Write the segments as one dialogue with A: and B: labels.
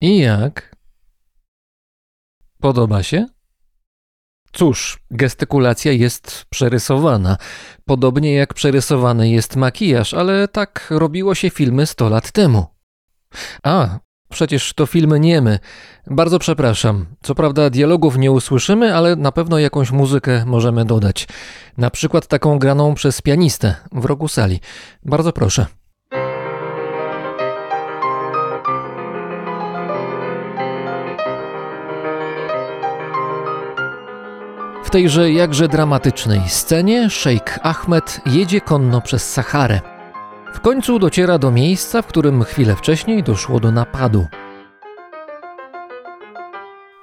A: I jak? Podoba się? Cóż, gestykulacja jest przerysowana, podobnie jak przerysowany jest makijaż, ale tak robiło się filmy 100 lat temu. A, przecież to filmy niemy. Bardzo przepraszam. Co prawda dialogów nie usłyszymy, ale na pewno jakąś muzykę możemy dodać. Na przykład taką graną przez pianistę w rogu sali. Bardzo proszę. Tejże jakże dramatycznej scenie szejk Ahmed jedzie konno przez Saharę. W końcu dociera do miejsca, w którym chwilę wcześniej doszło do napadu.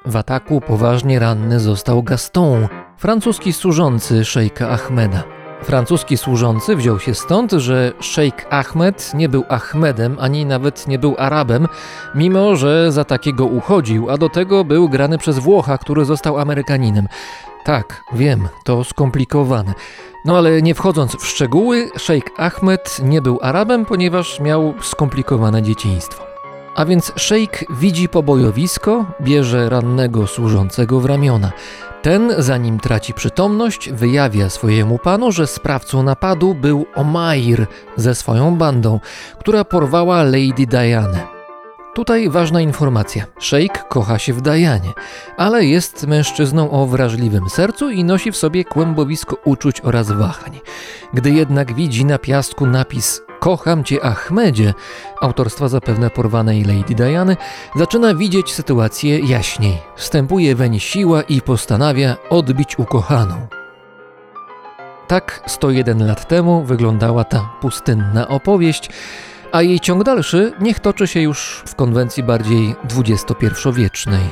A: W ataku poważnie ranny został Gaston, francuski służący szejka Ahmeda. Francuski służący wziął się stąd, że szejk Ahmed nie był Ahmedem ani nawet nie był Arabem, mimo że za takiego uchodził, a do tego był grany przez Włocha, który został Amerykaninem. Tak, wiem, to skomplikowane. No ale nie wchodząc w szczegóły, szejk Ahmed nie był Arabem, ponieważ miał skomplikowane dzieciństwo. A więc szejk widzi pobojowisko, bierze rannego służącego w ramiona. Ten, zanim traci przytomność, wyjawia swojemu panu, że sprawcą napadu był Omair ze swoją bandą, która porwała Lady Diane. Tutaj ważna informacja. Szejk kocha się w Dajanie, ale jest mężczyzną o wrażliwym sercu i nosi w sobie kłębowisko uczuć oraz wahań. Gdy jednak widzi na piasku napis Kocham cię Ahmedzie, autorstwa zapewne porwanej Lady Diany, zaczyna widzieć sytuację jaśniej. Wstępuje weń siła i postanawia odbić ukochaną. Tak 101 lat temu wyglądała ta pustynna opowieść, a jej ciąg dalszy niech toczy się już w konwencji bardziej XXI-wiecznej.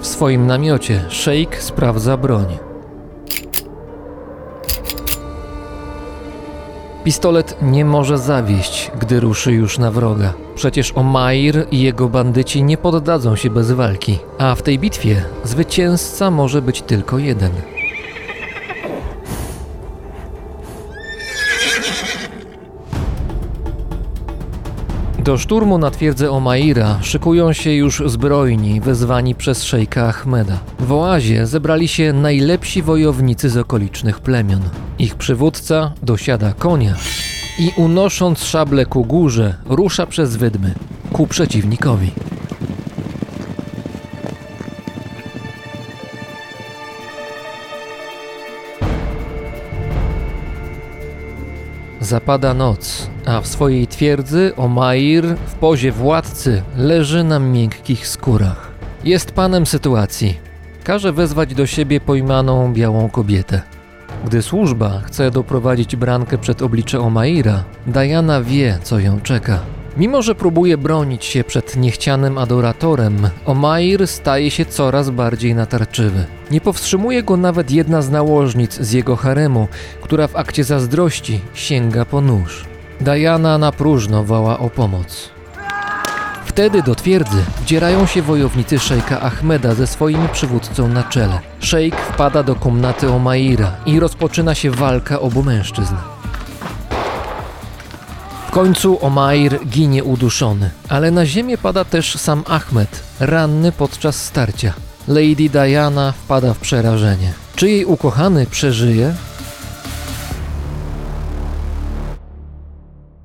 A: W swoim namiocie szejk sprawdza broń. Pistolet nie może zawieść, gdy ruszy już na wroga. Przecież Omair i jego bandyci nie poddadzą się bez walki, a w tej bitwie zwycięzca może być tylko jeden. Do szturmu na twierdzę Omaira szykują się już zbrojni wezwani przez szejka Ahmeda. W oazie zebrali się najlepsi wojownicy z okolicznych plemion. Ich przywódca dosiada konia i unosząc szable ku górze rusza przez wydmy ku przeciwnikowi. Zapada noc, a w swojej twierdzy Omair w pozie władcy leży na miękkich skórach. Jest panem sytuacji. Każe wezwać do siebie pojmaną białą kobietę. Gdy służba chce doprowadzić brankę przed oblicze Omaira, Diana wie, co ją czeka. Mimo, że próbuje bronić się przed niechcianym adoratorem, Omair staje się coraz bardziej natarczywy. Nie powstrzymuje go nawet jedna z nałożnic z jego haremu, która w akcie zazdrości sięga po nóż. Diana na próżno woła o pomoc. Wtedy do twierdzy wdzierają się wojownicy szejka Ahmeda ze swoim przywódcą na czele. Szejk wpada do komnaty Omaira i rozpoczyna się walka obu mężczyzn. W końcu Omair ginie uduszony, ale na ziemię pada też sam Ahmed, ranny podczas starcia. Lady Diana wpada w przerażenie. Czy jej ukochany przeżyje?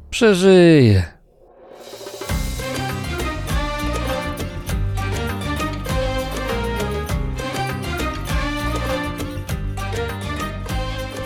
A: Przeżyje.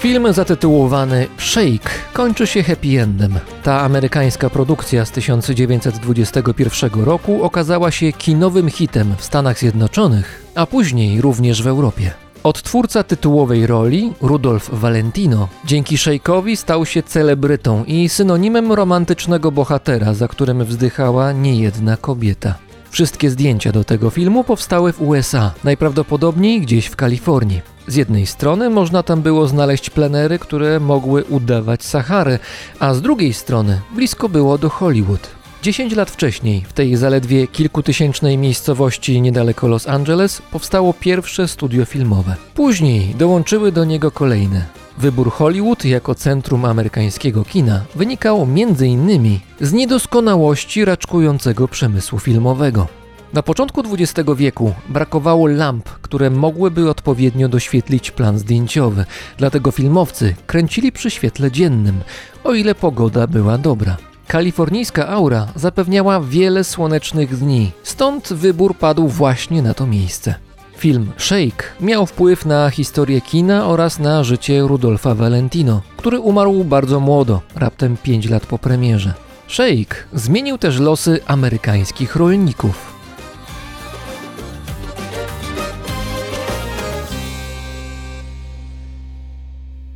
A: Film zatytułowany Shake kończy się happy endem. Ta amerykańska produkcja z 1921 roku okazała się kinowym hitem w Stanach Zjednoczonych, a później również w Europie. Odtwórca tytułowej roli, Rudolf Valentino, dzięki Shake'owi stał się celebrytą i synonimem romantycznego bohatera, za którym wzdychała niejedna kobieta. Wszystkie zdjęcia do tego filmu powstały w USA, najprawdopodobniej gdzieś w Kalifornii. Z jednej strony można tam było znaleźć plenery, które mogły udawać Sahary, a z drugiej strony blisko było do Hollywood. 10 lat wcześniej, w tej zaledwie kilkutysięcznej miejscowości niedaleko Los Angeles, powstało pierwsze studio filmowe. Później dołączyły do niego kolejne. Wybór Hollywood jako centrum amerykańskiego kina wynikał m.in. z niedoskonałości raczkującego przemysłu filmowego. Na początku XX wieku brakowało lamp, które mogłyby odpowiednio doświetlić plan zdjęciowy, dlatego filmowcy kręcili przy świetle dziennym, o ile pogoda była dobra. Kalifornijska aura zapewniała wiele słonecznych dni, stąd wybór padł właśnie na to miejsce. Film Shake miał wpływ na historię kina oraz na życie Rudolfa Valentino, który umarł bardzo młodo, raptem 5 lat po premierze. Shake zmienił też losy amerykańskich rolników.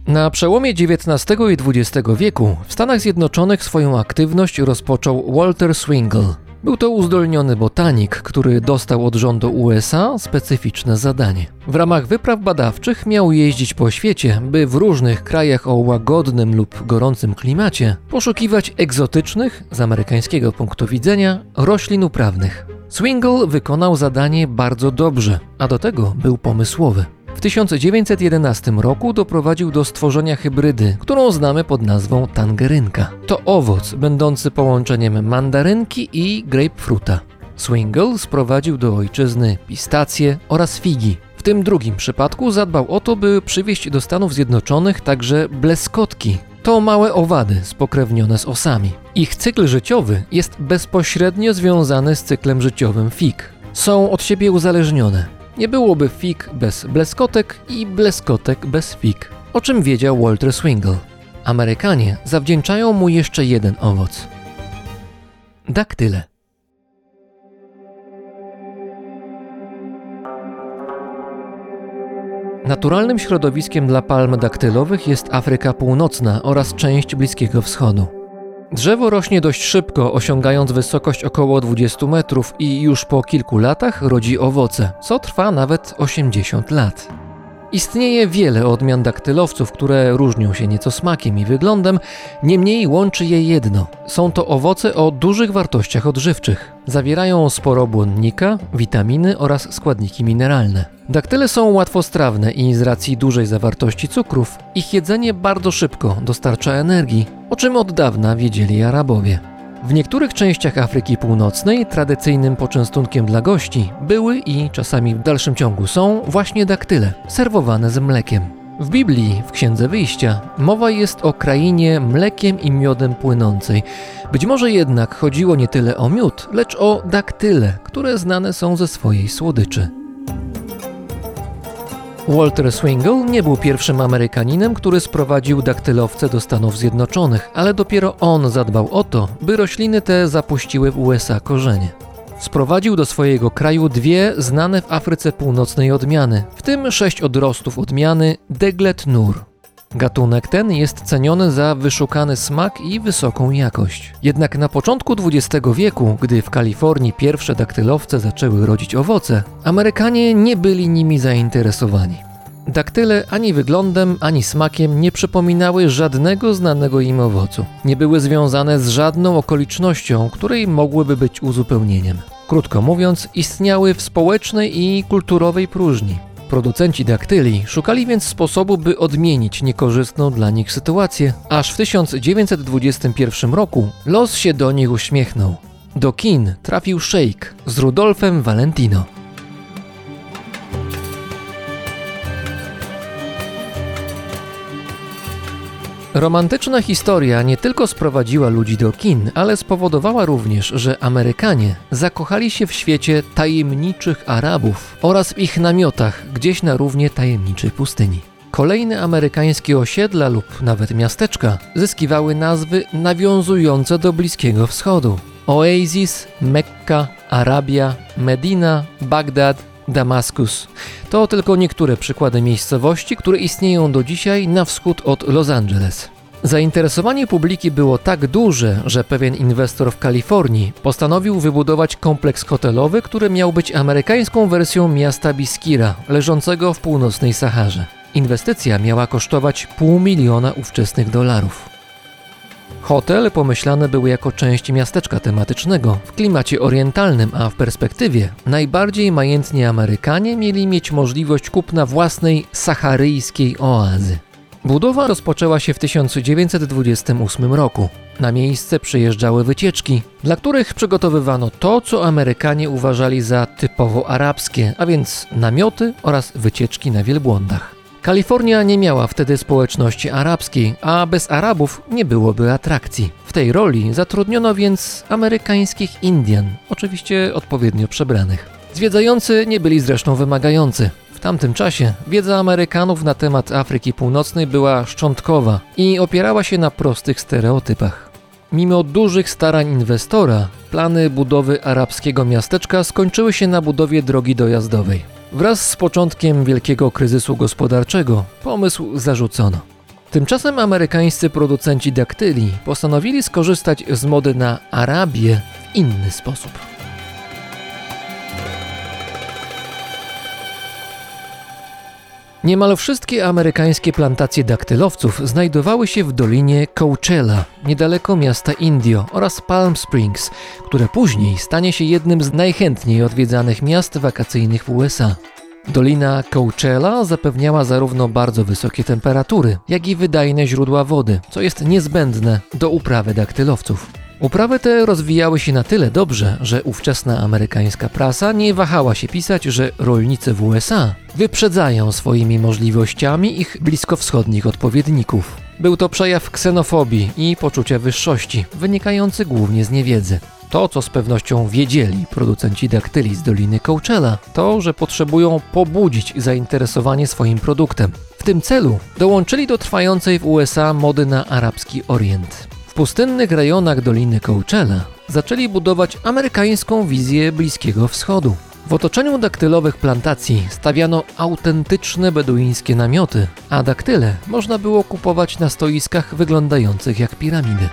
A: Na przełomie XIX i XX wieku w Stanach Zjednoczonych swoją aktywność rozpoczął Walter Swingle. Był to uzdolniony botanik, który dostał od rządu USA specyficzne zadanie. W ramach wypraw badawczych miał jeździć po świecie, by w różnych krajach o łagodnym lub gorącym klimacie poszukiwać egzotycznych, z amerykańskiego punktu widzenia, roślin uprawnych. Swingle wykonał zadanie bardzo dobrze, a do tego był pomysłowy. W 1911 roku doprowadził do stworzenia hybrydy, którą znamy pod nazwą tangerynka. To owoc będący połączeniem mandarynki i grapefruita. Swingle sprowadził do ojczyzny pistacje oraz figi. W tym drugim przypadku zadbał o to, by przywieźć do Stanów Zjednoczonych także bleskotki. To małe owady spokrewnione z osami. Ich cykl życiowy jest bezpośrednio związany z cyklem życiowym fig. Są od siebie uzależnione. Nie byłoby fig bez bleskotek i bleskotek bez fig, o czym wiedział Walter Swingle. Amerykanie zawdzięczają mu jeszcze jeden owoc. Daktyle. Naturalnym środowiskiem dla palm daktylowych jest Afryka Północna oraz część Bliskiego Wschodu. Drzewo rośnie dość szybko, osiągając wysokość około 20 metrów i już po kilku latach rodzi owoce, co trwa nawet 80 lat. Istnieje wiele odmian daktylowców, które różnią się nieco smakiem i wyglądem, niemniej łączy je jedno. Są to owoce o dużych wartościach odżywczych. Zawierają sporo błonnika, witaminy oraz składniki mineralne. Daktyle są łatwostrawne i z racji dużej zawartości cukrów, ich jedzenie bardzo szybko dostarcza energii, o czym od dawna wiedzieli Arabowie. W niektórych częściach Afryki Północnej tradycyjnym poczęstunkiem dla gości były i czasami w dalszym ciągu są właśnie daktyle, serwowane z mlekiem. W Biblii, w Księdze Wyjścia, mowa jest o krainie mlekiem i miodem płynącej. Być może jednak chodziło nie tyle o miód, lecz o daktyle, które znane są ze swojej słodyczy. Walter Swingle nie był pierwszym Amerykaninem, który sprowadził daktylowce do Stanów Zjednoczonych, ale dopiero on zadbał o to, by rośliny te zapuściły w USA korzenie. Sprowadził do swojego kraju dwie znane w Afryce Północnej odmiany, w tym sześć odrostów odmiany Deglet Nur. Gatunek ten jest ceniony za wyszukany smak i wysoką jakość. Jednak na początku XX wieku, gdy w Kalifornii pierwsze daktylowce zaczęły rodzić owoce, Amerykanie nie byli nimi zainteresowani. Daktyle ani wyglądem, ani smakiem nie przypominały żadnego znanego im owocu. Nie były związane z żadną okolicznością, której mogłyby być uzupełnieniem. Krótko mówiąc, istniały w społecznej i kulturowej próżni. Producenci daktyli szukali więc sposobu, by odmienić niekorzystną dla nich sytuację, aż w 1921 roku los się do nich uśmiechnął. Do kin trafił Shake z Rudolfem Valentino. Romantyczna historia nie tylko sprowadziła ludzi do kin, ale spowodowała również, że Amerykanie zakochali się w świecie tajemniczych Arabów oraz w ich namiotach gdzieś na równie tajemniczej pustyni. Kolejne amerykańskie osiedla lub nawet miasteczka zyskiwały nazwy nawiązujące do Bliskiego Wschodu. Oasis, Mekka, Arabia, Medina, Bagdad, Damaskus. To tylko niektóre przykłady miejscowości, które istnieją do dzisiaj na wschód od Los Angeles. Zainteresowanie publiki było tak duże, że pewien inwestor w Kalifornii postanowił wybudować kompleks hotelowy, który miał być amerykańską wersją miasta Biskira, leżącego w północnej Saharze. Inwestycja miała kosztować pół miliona ówczesnych dolarów. Hotel pomyślany był jako część miasteczka tematycznego w klimacie orientalnym, a w perspektywie najbardziej majętni Amerykanie mieli mieć możliwość kupna własnej saharyjskiej oazy. Budowa rozpoczęła się w 1928 roku. Na miejsce przyjeżdżały wycieczki, dla których przygotowywano to, co Amerykanie uważali za typowo arabskie, a więc namioty oraz wycieczki na wielbłądach. Kalifornia nie miała wtedy społeczności arabskiej, a bez Arabów nie byłoby atrakcji. W tej roli zatrudniono więc amerykańskich Indian, oczywiście odpowiednio przebranych. Zwiedzający nie byli zresztą wymagający. W tamtym czasie wiedza Amerykanów na temat Afryki Północnej była szczątkowa i opierała się na prostych stereotypach. Mimo dużych starań inwestora, plany budowy arabskiego miasteczka skończyły się na budowie drogi dojazdowej. Wraz z początkiem wielkiego kryzysu gospodarczego pomysł zarzucono. Tymczasem amerykańscy producenci daktyli postanowili skorzystać z mody na Arabię w inny sposób. Niemal wszystkie amerykańskie plantacje daktylowców znajdowały się w dolinie Coachella, niedaleko miasta Indio oraz Palm Springs, które później stanie się jednym z najchętniej odwiedzanych miast wakacyjnych w USA. Dolina Coachella zapewniała zarówno bardzo wysokie temperatury, jak i wydajne źródła wody, co jest niezbędne do uprawy daktylowców. Uprawy te rozwijały się na tyle dobrze, że ówczesna amerykańska prasa nie wahała się pisać, że rolnicy w USA wyprzedzają swoimi możliwościami ich bliskowschodnich odpowiedników. Był to przejaw ksenofobii i poczucia wyższości, wynikający głównie z niewiedzy. To, co z pewnością wiedzieli producenci daktyli z Doliny Coachella, to, że potrzebują pobudzić zainteresowanie swoim produktem. W tym celu dołączyli do trwającej w USA mody na arabski Orient. Pustynnych rejonach Doliny Coachella zaczęli budować amerykańską wizję Bliskiego Wschodu. W otoczeniu daktylowych plantacji stawiano autentyczne beduińskie namioty, a daktyle można było kupować na stoiskach wyglądających jak piramidy.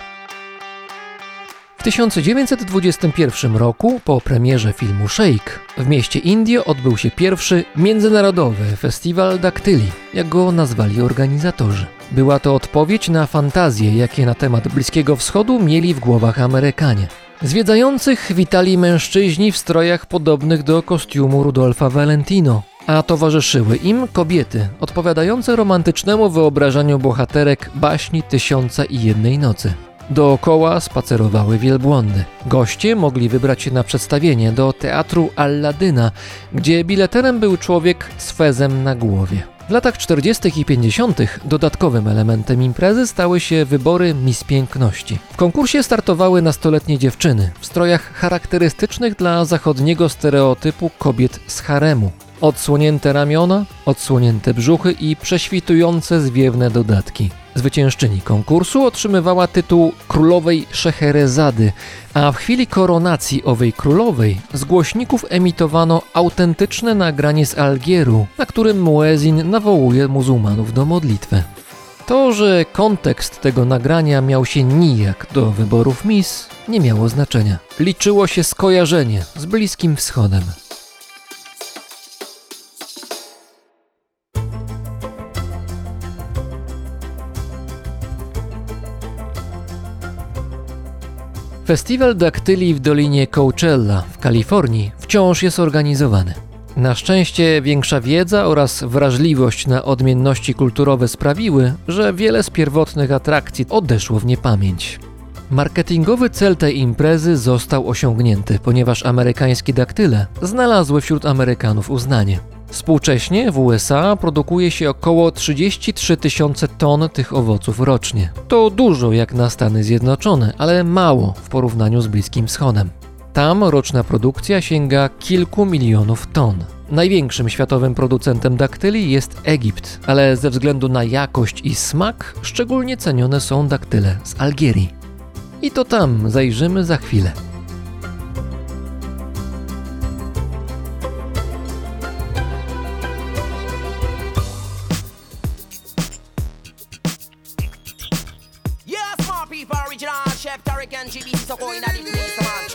A: W 1921 roku, po premierze filmu Shake, w mieście Indio odbył się pierwszy międzynarodowy festiwal daktyli, jak go nazwali organizatorzy. Była to odpowiedź na fantazje, jakie na temat Bliskiego Wschodu mieli w głowach Amerykanie. Zwiedzających witali mężczyźni w strojach podobnych do kostiumu Rudolfa Valentino, a towarzyszyły im kobiety odpowiadające romantycznemu wyobrażeniu bohaterek baśni Tysiąca i Jednej Nocy. Dookoła spacerowały wielbłądy. Goście mogli wybrać się na przedstawienie do teatru Alladyna, gdzie bileterem był człowiek z fezem na głowie. W latach 40. i 50. dodatkowym elementem imprezy stały się wybory Miss Piękności. W konkursie startowały nastoletnie dziewczyny w strojach charakterystycznych dla zachodniego stereotypu kobiet z haremu. Odsłonięte ramiona, odsłonięte brzuchy i prześwitujące zwiewne dodatki. Zwyciężczyni konkursu otrzymywała tytuł królowej Szeherezady, a w chwili koronacji owej królowej z głośników emitowano autentyczne nagranie z Algieru, na którym muezin nawołuje muzułmanów do modlitwy. To, że kontekst tego nagrania miał się nijak do wyborów Miss, nie miało znaczenia. Liczyło się skojarzenie z Bliskim Wschodem. Festiwal daktyli w Dolinie Coachella w Kalifornii wciąż jest organizowany. Na szczęście większa wiedza oraz wrażliwość na odmienności kulturowe sprawiły, że wiele z pierwotnych atrakcji odeszło w niepamięć. Marketingowy cel tej imprezy został osiągnięty, ponieważ amerykańskie daktyle znalazły wśród Amerykanów uznanie. Współcześnie w USA produkuje się około 33 tysiące ton tych owoców rocznie. To dużo jak na Stany Zjednoczone, ale mało w porównaniu z Bliskim Wschodem. Tam roczna produkcja sięga kilku milionów ton.
B: Największym światowym producentem daktyli jest Egipt, ale ze względu na jakość i smak szczególnie cenione są daktyle z Algierii. I to tam zajrzymy za chwilę. African GB, so going at the place, man.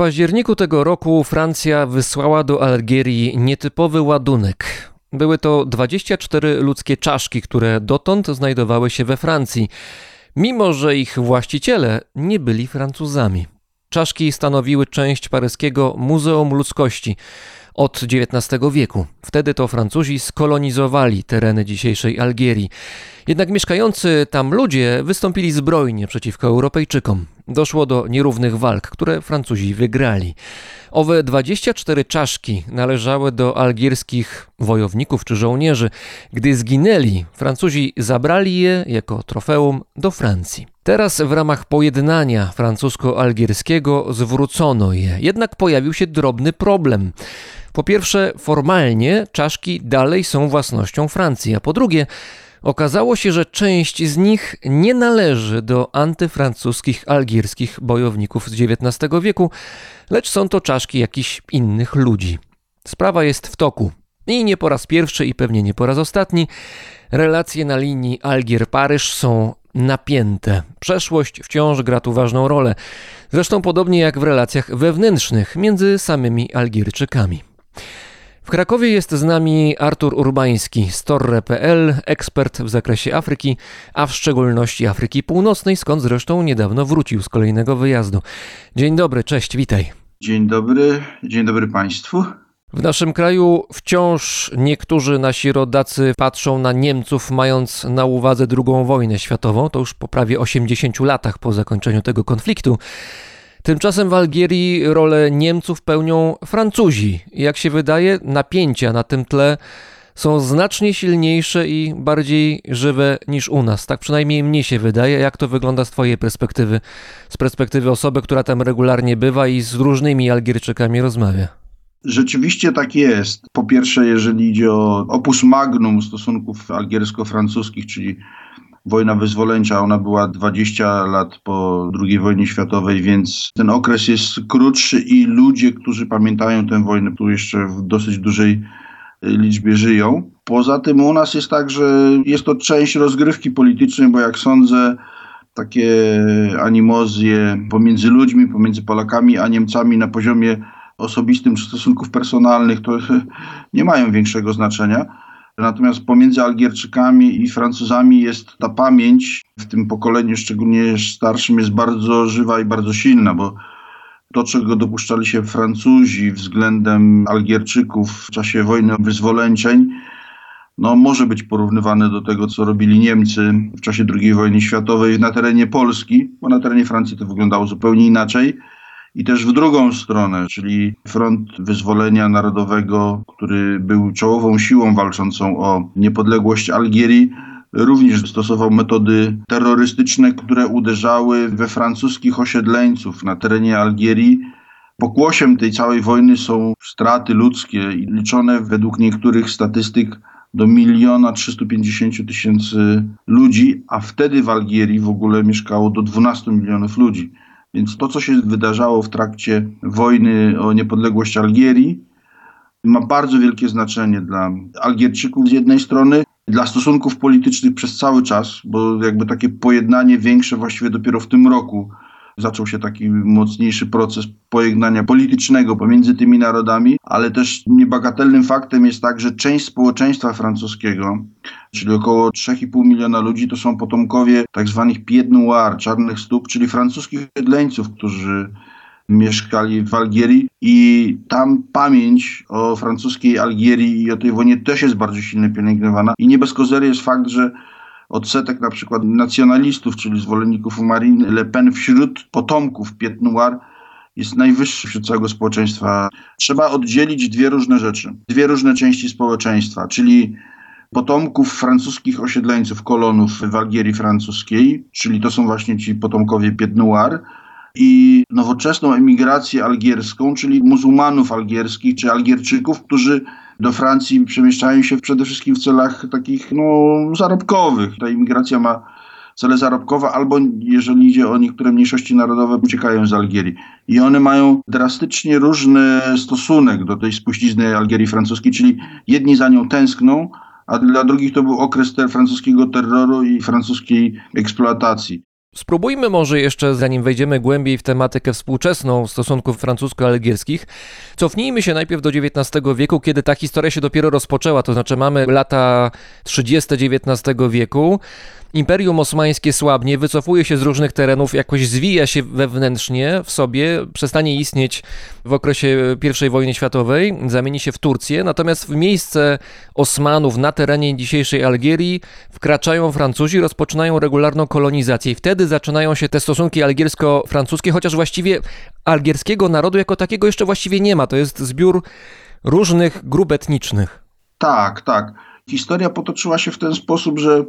B: Październiku tego roku Francja wysłała do Algierii nietypowy ładunek. Były to 24 ludzkie czaszki, które dotąd znajdowały się we Francji, mimo że ich właściciele nie byli Francuzami. Czaszki stanowiły część paryskiego Muzeum Ludzkości od XIX wieku. Wtedy to Francuzi skolonizowali tereny dzisiejszej Algierii. Jednak mieszkający tam ludzie wystąpili zbrojnie przeciwko Europejczykom. Doszło do nierównych walk, które Francuzi wygrali. Owe 24 czaszki należały do algierskich wojowników czy żołnierzy. Gdy zginęli, Francuzi zabrali je jako trofeum do Francji. Teraz w ramach pojednania francusko-algierskiego zwrócono je. Jednak pojawił się drobny problem. Po pierwsze, formalnie czaszki dalej są własnością Francji, a po drugie,
A: Okazało się, że część z nich nie należy do antyfrancuskich algierskich bojowników z XIX wieku, lecz są to czaszki jakichś innych ludzi. Sprawa jest w toku. I nie po raz pierwszy i pewnie nie po raz ostatni. Relacje na linii Algier-Paryż są napięte. Przeszłość wciąż gra tu ważną rolę. Zresztą podobnie jak w relacjach wewnętrznych między samymi Algierczykami. W Krakowie jest z nami Artur Urbański z Torre.pl, ekspert w zakresie Afryki, a w szczególności Afryki Północnej, skąd zresztą niedawno wrócił z kolejnego wyjazdu. Dzień dobry, cześć, witaj.
C: Dzień dobry, dzień dobry Państwu.
A: W naszym kraju wciąż niektórzy nasi rodacy patrzą na Niemców, mając na uwadze II wojnę światową, to już po prawie 80 latach po zakończeniu tego konfliktu. Tymczasem w Algierii rolę Niemców pełnią Francuzi. Jak się wydaje, napięcia na tym tle są znacznie silniejsze i bardziej żywe niż u nas. Tak przynajmniej mnie się wydaje. Jak to wygląda z Twojej perspektywy, z perspektywy osoby, która tam regularnie bywa i z różnymi Algierczykami rozmawia?
C: Rzeczywiście tak jest. Po pierwsze, jeżeli idzie o opus magnum stosunków algiersko-francuskich, czyli wojna wyzwoleńcza, ona była 20 lat po II wojnie światowej, więc ten okres jest krótszy i ludzie, którzy pamiętają tę wojnę, tu jeszcze w dosyć dużej liczbie żyją. Poza tym u nas jest tak, że jest to część rozgrywki politycznej, bo jak sądzę, takie animozje pomiędzy ludźmi, pomiędzy Polakami a Niemcami na poziomie osobistym czy stosunków personalnych to nie mają większego znaczenia. Natomiast pomiędzy Algierczykami i Francuzami jest ta pamięć w tym pokoleniu, szczególnie starszym, jest bardzo żywa i bardzo silna, bo to, czego dopuszczali się Francuzi względem Algierczyków w czasie wojny wyzwoleńczeń, no, może być porównywane do tego, co robili Niemcy w czasie II wojny światowej na terenie Polski, bo na terenie Francji to wyglądało zupełnie inaczej i też w drugą stronę, czyli Front Wyzwolenia Narodowego, który był czołową siłą walczącą o niepodległość Algierii, również stosował metody terrorystyczne, które uderzały we francuskich osiedleńców na terenie Algierii. Pokłosiem tej całej wojny są straty ludzkie, liczone według niektórych statystyk do miliona 350 tysięcy ludzi, a wtedy w Algierii w ogóle mieszkało do 12 milionów ludzi. Więc to, co się wydarzało w trakcie wojny o niepodległość Algierii, ma bardzo wielkie znaczenie dla Algierczyków z jednej strony, dla stosunków politycznych przez cały czas, bo jakby takie pojednanie większe właściwie dopiero w tym roku zaczął się taki mocniejszy proces pojednania politycznego pomiędzy tymi narodami, ale też niebagatelnym faktem jest tak, że część społeczeństwa francuskiego, czyli około 3,5 miliona ludzi, to są potomkowie tak zwanych pied noir, czarnych stóp, czyli francuskich osiedleńców, którzy mieszkali w Algierii i tam pamięć o francuskiej Algierii i o tej wojnie też jest bardzo silnie pielęgnowana. I nie bez kozery jest fakt, że odsetek na przykład nacjonalistów, czyli zwolenników Marine Le Pen wśród potomków Pied Noir jest najwyższy wśród całego społeczeństwa. Trzeba oddzielić dwie różne rzeczy, dwie różne części społeczeństwa, czyli potomków francuskich osiedleńców, kolonów w Algierii francuskiej, czyli to są właśnie ci potomkowie Pied Noir, i nowoczesną emigrację algierską, czyli muzułmanów algierskich czy Algierczyków, którzy do Francji przemieszczają się przede wszystkim w celach takich no, zarobkowych. Ta imigracja ma cele zarobkowe, albo jeżeli idzie o niektóre mniejszości narodowe, uciekają z Algierii. I one mają drastycznie różny stosunek do tej spuścizny Algierii francuskiej, czyli jedni za nią tęskną, a dla drugich to był okres ter francuskiego terroru i francuskiej eksploatacji.
A: Spróbujmy może jeszcze, zanim wejdziemy głębiej w tematykę współczesną stosunków francusko-algierskich, cofnijmy się najpierw do XIX wieku, kiedy ta historia się dopiero rozpoczęła, to znaczy mamy lata 30. XIX wieku. Imperium Osmańskie słabnie, wycofuje się z różnych terenów, jakoś zwija się wewnętrznie w sobie, przestanie istnieć w okresie I wojny światowej, zamieni się w Turcję, natomiast w miejsce Osmanów na terenie dzisiejszej Algierii wkraczają Francuzi, rozpoczynają regularną kolonizację i wtedy zaczynają się te stosunki algiersko-francuskie, chociaż właściwie algierskiego narodu jako takiego jeszcze właściwie nie ma. To jest zbiór różnych grup etnicznych.
C: Tak, tak. Historia potoczyła się w ten sposób, że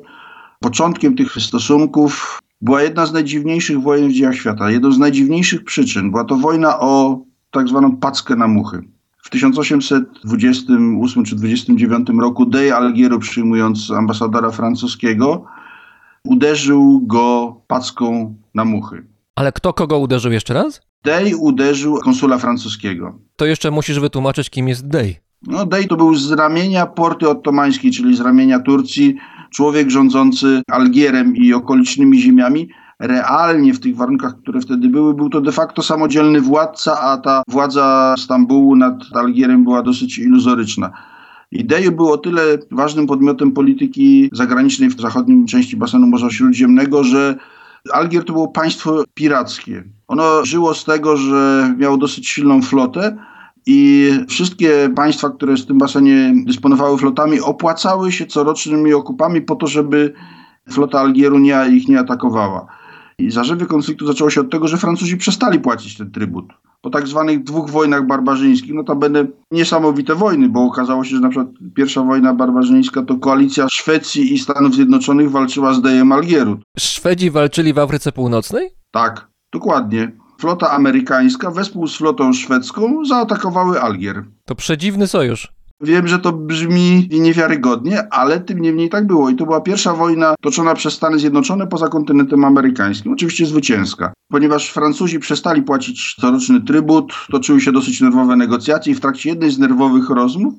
C: Początkiem tych stosunków była jedna z najdziwniejszych wojen w dziejach świata. Jedną z najdziwniejszych przyczyn była to wojna o tak zwaną packę na muchy. W 1828 czy 29 roku Dey Algieru, przyjmując ambasadora francuskiego, uderzył go packą na muchy.
A: Ale kto kogo uderzył jeszcze raz?
C: Dey uderzył konsula francuskiego.
A: To jeszcze musisz wytłumaczyć, kim jest Dey.
C: No, Dey to był z ramienia porty ottomańskiej, czyli z ramienia Turcji, człowiek rządzący Algierem i okolicznymi ziemiami. Realnie w tych warunkach, które wtedy były, był to de facto samodzielny władca, a ta władza Stambułu nad Algierem była dosyć iluzoryczna. Idei był o tyle ważnym podmiotem polityki zagranicznej w zachodniej części basenu Morza Śródziemnego, że Algier to było państwo pirackie. Ono żyło z tego, że miało dosyć silną flotę i wszystkie państwa, które w tym basenie dysponowały flotami, opłacały się corocznymi okupami po to, żeby flota Algieru nie, ich nie atakowała. I zarzewie konfliktu zaczęło się od tego, że Francuzi przestali płacić ten trybut. Po tak zwanych dwóch wojnach barbarzyńskich, no to będą niesamowite wojny, bo okazało się, że na przykład pierwsza wojna barbarzyńska to koalicja Szwecji i Stanów Zjednoczonych walczyła z Dejem Algieru.
A: Szwedzi walczyli w Afryce Północnej?
C: Tak, dokładnie. Flota amerykańska wespół z flotą szwedzką zaatakowały Algier.
A: To przedziwny sojusz.
C: Wiem, że to brzmi niewiarygodnie, ale tym niemniej tak było. I to była pierwsza wojna toczona przez Stany Zjednoczone poza kontynentem amerykańskim. Oczywiście zwycięska. Ponieważ Francuzi przestali płacić coroczny trybut, toczyły się dosyć nerwowe negocjacje i w trakcie jednej z nerwowych rozmów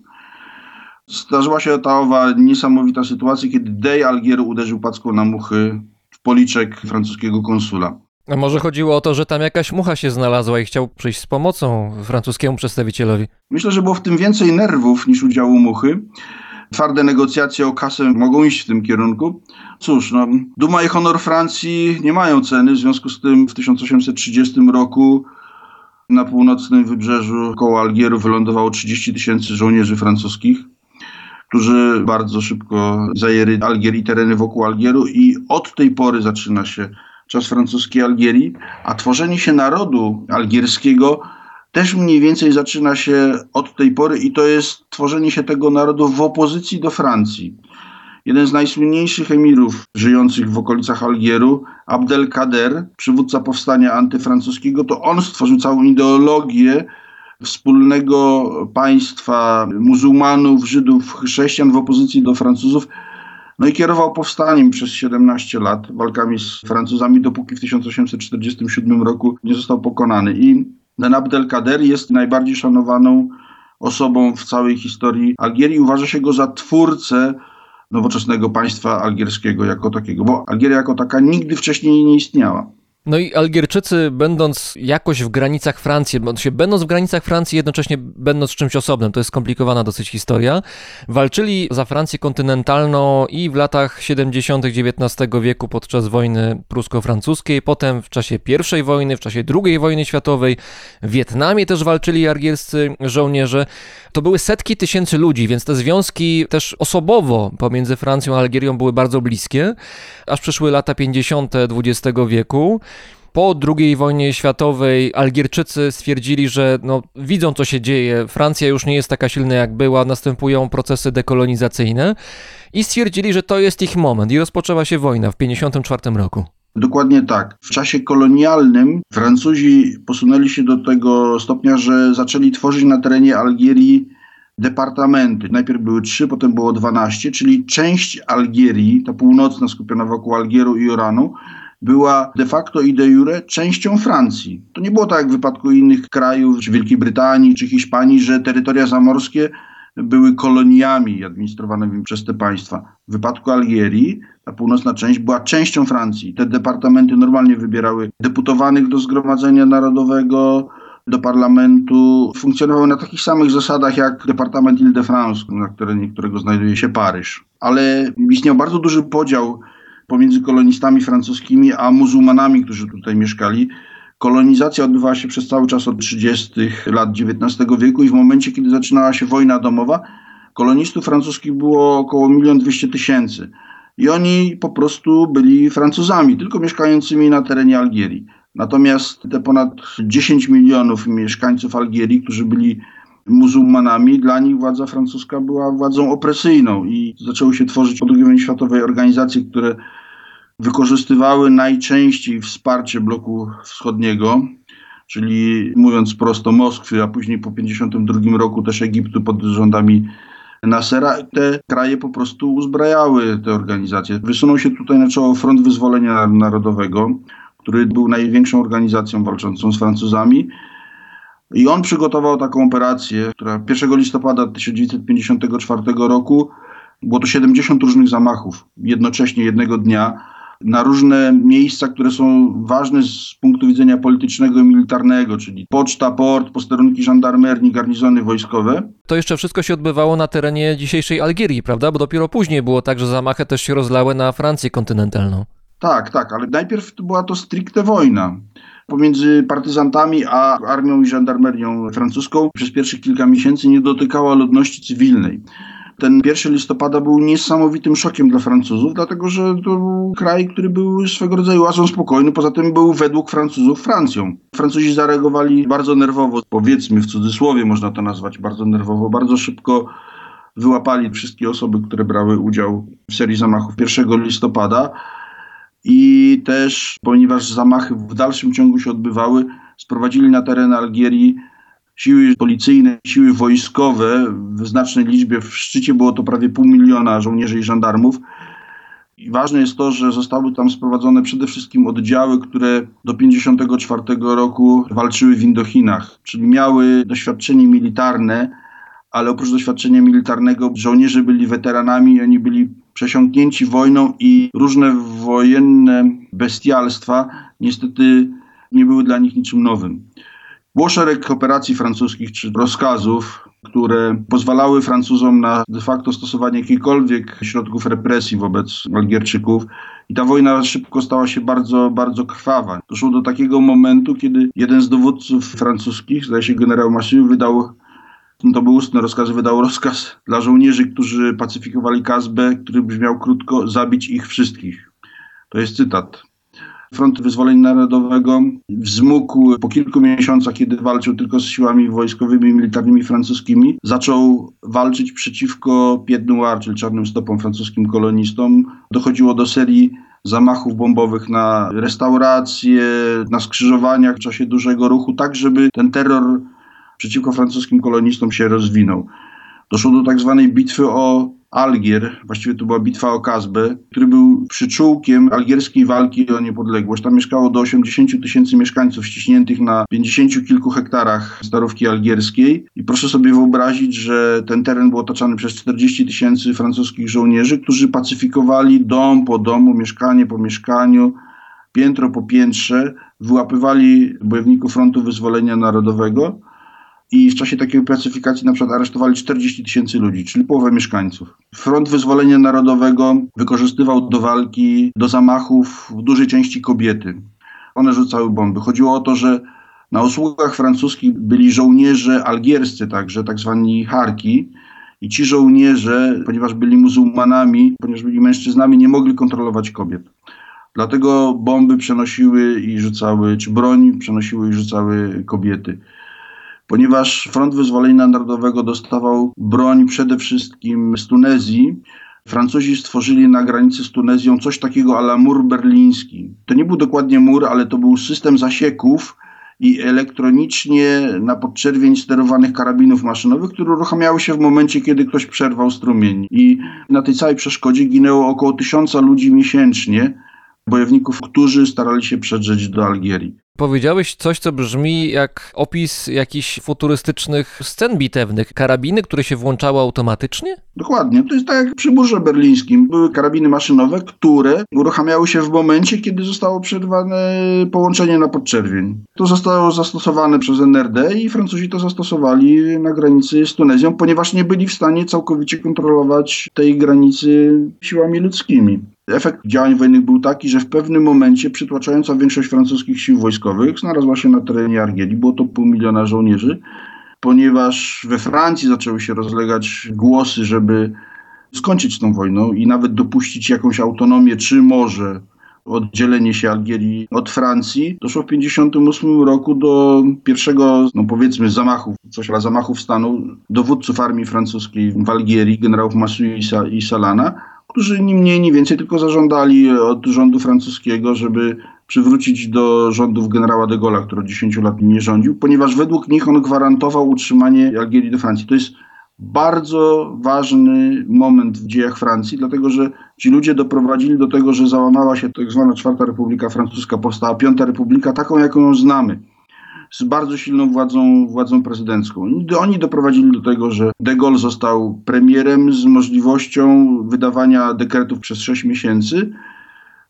C: zdarzyła się ta owa niesamowita sytuacja, kiedy Dey Algieru uderzył packą na muchy w policzek francuskiego konsula.
A: A może chodziło o to, że tam jakaś mucha się znalazła i chciał przyjść z pomocą francuskiemu przedstawicielowi?
C: Myślę, że było w tym więcej nerwów niż udziału muchy. Twarde negocjacje o kasę mogą iść w tym kierunku. Cóż, no, duma i honor Francji nie mają ceny, w związku z tym w 1830 roku na północnym wybrzeżu koło Algieru wylądowało 30 tysięcy żołnierzy francuskich, którzy bardzo szybko zajęli Algier i tereny wokół Algieru i od tej pory zaczyna się czas francuskiej Algierii, a tworzenie się narodu algierskiego też mniej więcej zaczyna się od tej pory i to jest tworzenie się tego narodu w opozycji do Francji. Jeden z najsłynniejszych emirów żyjących w okolicach Algieru, Abdelkader, przywódca powstania antyfrancuskiego, to on stworzył całą ideologię wspólnego państwa muzułmanów, Żydów, chrześcijan w opozycji do Francuzów. No i kierował powstaniem przez 17 lat, walkami z Francuzami, dopóki w 1847 roku nie został pokonany. I ten Abdelkader jest najbardziej szanowaną osobą w całej historii Algierii. Uważa się go za twórcę nowoczesnego państwa algierskiego jako takiego, bo Algieria jako taka nigdy wcześniej nie istniała.
A: No i Algierczycy, będąc jakoś w granicach Francji, będąc w granicach Francji, jednocześnie będąc czymś osobnym, to jest skomplikowana dosyć historia, walczyli za Francję kontynentalną i w latach 70. XIX wieku podczas wojny prusko-francuskiej, potem w czasie I wojny, w czasie II wojny światowej, w Wietnamie też walczyli algierscy żołnierze. To były setki tysięcy ludzi, więc te związki też osobowo pomiędzy Francją a Algierią były bardzo bliskie, aż przyszły lata 50. XX wieku. Po II wojnie światowej Algierczycy stwierdzili, że no, widzą co się dzieje, Francja już nie jest taka silna jak była, następują procesy dekolonizacyjne i stwierdzili, że to jest ich moment i rozpoczęła się wojna w 1954 roku.
C: Dokładnie tak. W czasie kolonialnym Francuzi posunęli się do tego stopnia, że zaczęli tworzyć na terenie Algierii departamenty. Najpierw były trzy, potem było dwanaście, czyli część Algierii, ta północna skupiona wokół Algieru i Oranu, była de facto i de jure częścią Francji. To nie było tak jak w wypadku innych krajów, czy Wielkiej Brytanii, czy Hiszpanii, że terytoria zamorskie były koloniami administrowanymi przez te państwa. W wypadku Algierii ta północna część była częścią Francji. Te departamenty normalnie wybierały deputowanych do Zgromadzenia Narodowego, do parlamentu. Funkcjonowały na takich samych zasadach jak Departament Ile-de-France, na terenie którego znajduje się Paryż. Ale istniał bardzo duży podział pomiędzy kolonistami francuskimi a muzułmanami, którzy tutaj mieszkali. Kolonizacja odbywała się przez cały czas od 30. lat XIX wieku i w momencie, kiedy zaczynała się wojna domowa, kolonistów francuskich było około 1 200 tysięcy. I oni po prostu byli Francuzami, tylko mieszkającymi na terenie Algierii. Natomiast te ponad 10 milionów mieszkańców Algierii, którzy byli muzułmanami, dla nich władza francuska była władzą opresyjną i zaczęły się tworzyć po II wojnie światowej organizacje, które wykorzystywały najczęściej wsparcie bloku wschodniego, czyli mówiąc prosto Moskwy, a później po 1952 roku też Egiptu pod rządami Nasera, te kraje po prostu uzbrajały te organizacje. Wysunął się tutaj na czoło Front Wyzwolenia Narodowego, który był największą organizacją walczącą z Francuzami. I on przygotował taką operację, która 1 listopada 1954 roku było to 70 różnych zamachów jednocześnie jednego dnia na różne miejsca, które są ważne z punktu widzenia politycznego i militarnego, czyli poczta, port, posterunki żandarmerii, garnizony wojskowe.
A: To jeszcze wszystko się odbywało na terenie dzisiejszej Algierii, prawda? Bo dopiero później było tak, że zamachy też się rozlały na Francję kontynentalną.
C: Tak, tak, ale najpierw była to stricte wojna pomiędzy partyzantami a armią i żandarmerią francuską. Przez pierwszych kilka miesięcy nie dotykała ludności cywilnej ten 1 listopada był niesamowitym szokiem dla Francuzów, dlatego że to był kraj, który był swego rodzaju oazą spokojny, poza tym był według Francuzów Francją. Francuzi zareagowali bardzo nerwowo, powiedzmy w cudzysłowie można to nazwać bardzo nerwowo, bardzo szybko wyłapali wszystkie osoby, które brały udział w serii zamachów 1 listopada i też, ponieważ zamachy w dalszym ciągu się odbywały, sprowadzili na teren Algierii siły policyjne, siły wojskowe w znacznej liczbie. W szczycie było to prawie pół miliona żołnierzy i żandarmów. I ważne jest to, że zostały tam sprowadzone przede wszystkim oddziały, które do 1954 roku walczyły w Indochinach, czyli miały doświadczenie militarne, ale oprócz doświadczenia militarnego żołnierze byli weteranami, oni byli przesiąknięci wojną i różne wojenne bestialstwa niestety nie były dla nich niczym nowym. Było szereg operacji francuskich czy rozkazów, które pozwalały Francuzom na de facto stosowanie jakichkolwiek środków represji wobec Algierczyków. I ta wojna szybko stała się bardzo, bardzo krwawa. Doszło do takiego momentu, kiedy jeden z dowódców francuskich, zdaje się generał Massieu, wydał to był ustny rozkaz, wydał rozkaz dla żołnierzy, którzy pacyfikowali Kazbę, który brzmiał krótko, zabić ich wszystkich. To jest cytat. Front Wyzwolenia Narodowego wzmógł po kilku miesiącach, kiedy walczył tylko z siłami wojskowymi i militarnymi francuskimi, zaczął walczyć przeciwko Pied Noir, czyli czarnym stopom francuskim kolonistom. Dochodziło do serii zamachów bombowych na restauracje, na skrzyżowaniach w czasie dużego ruchu, tak żeby ten terror przeciwko francuskim kolonistom się rozwinął. Doszło do tak zwanej bitwy o Algier, właściwie to była bitwa o Kazbę, który był przyczółkiem algierskiej walki o niepodległość. Tam mieszkało do 80 tysięcy mieszkańców ściśniętych na 50 kilku hektarach starówki algierskiej. I proszę sobie wyobrazić, że ten teren był otaczany przez 40 tysięcy francuskich żołnierzy, którzy pacyfikowali dom po domu, mieszkanie po mieszkaniu, piętro po piętrze, wyłapywali bojowników Frontu Wyzwolenia Narodowego i w czasie takiej pacyfikacji na przykład aresztowali 40 tysięcy ludzi, czyli połowę mieszkańców. Front Wyzwolenia Narodowego wykorzystywał do walki, do zamachów w dużej części kobiety. One rzucały bomby. Chodziło o to, że na usługach francuskich byli żołnierze algierscy także, tak zwani harki, i ci żołnierze, ponieważ byli muzułmanami, ponieważ byli mężczyznami, nie mogli kontrolować kobiet. Dlatego bomby przenosiły i rzucały, czy broń przenosiły i rzucały kobiety ponieważ Front Wyzwolenia Narodowego dostawał broń przede wszystkim z Tunezji. Francuzi stworzyli na granicy z Tunezją coś takiego ala mur berliński. To nie był dokładnie mur, ale to był system zasieków i elektronicznie na podczerwień sterowanych karabinów maszynowych, które uruchamiały się w momencie, kiedy ktoś przerwał strumień. I na tej całej przeszkodzie ginęło około tysiąca ludzi miesięcznie, bojowników, którzy starali się przedrzeć do Algierii.
A: Powiedziałeś coś, co brzmi jak opis jakichś futurystycznych scen bitewnych. Karabiny, które się włączały automatycznie?
C: Dokładnie. To jest tak jak przy murze berlińskim. Były karabiny maszynowe, które uruchamiały się w momencie, kiedy zostało przerwane połączenie na podczerwień. To zostało zastosowane przez NRD i Francuzi to zastosowali na granicy z Tunezją, ponieważ nie byli w stanie całkowicie kontrolować tej granicy siłami ludzkimi. Efekt działań wojennych był taki, że w pewnym momencie przytłaczająca większość francuskich sił wojskowych znalazła się na terenie Argierii. Było to pół miliona żołnierzy, ponieważ we Francji zaczęły się rozlegać głosy, żeby skończyć z tą wojną i nawet dopuścić jakąś autonomię, czy może oddzielenie się Algierii od Francji. Doszło w 1958 roku do pierwszego, no powiedzmy, zamachów, coś dla zamachów stanu dowódców armii francuskiej w Algierii, generałów Massu i Salana. Którzy ni mniej, ni więcej tylko zażądali od rządu francuskiego, żeby przywrócić do rządów generała de Gaulle'a, który od 10 lat nie rządził, ponieważ według nich on gwarantował utrzymanie Algierii do Francji. To jest bardzo ważny moment w dziejach Francji, dlatego że ci ludzie doprowadzili do tego, że załamała się tak zwana Czwarta Republika Francuska, powstała Piąta Republika, taką jaką ją znamy, z bardzo silną władzą, władzą prezydencką. Oni doprowadzili do tego, że de Gaulle został premierem z możliwością wydawania dekretów przez 6 miesięcy,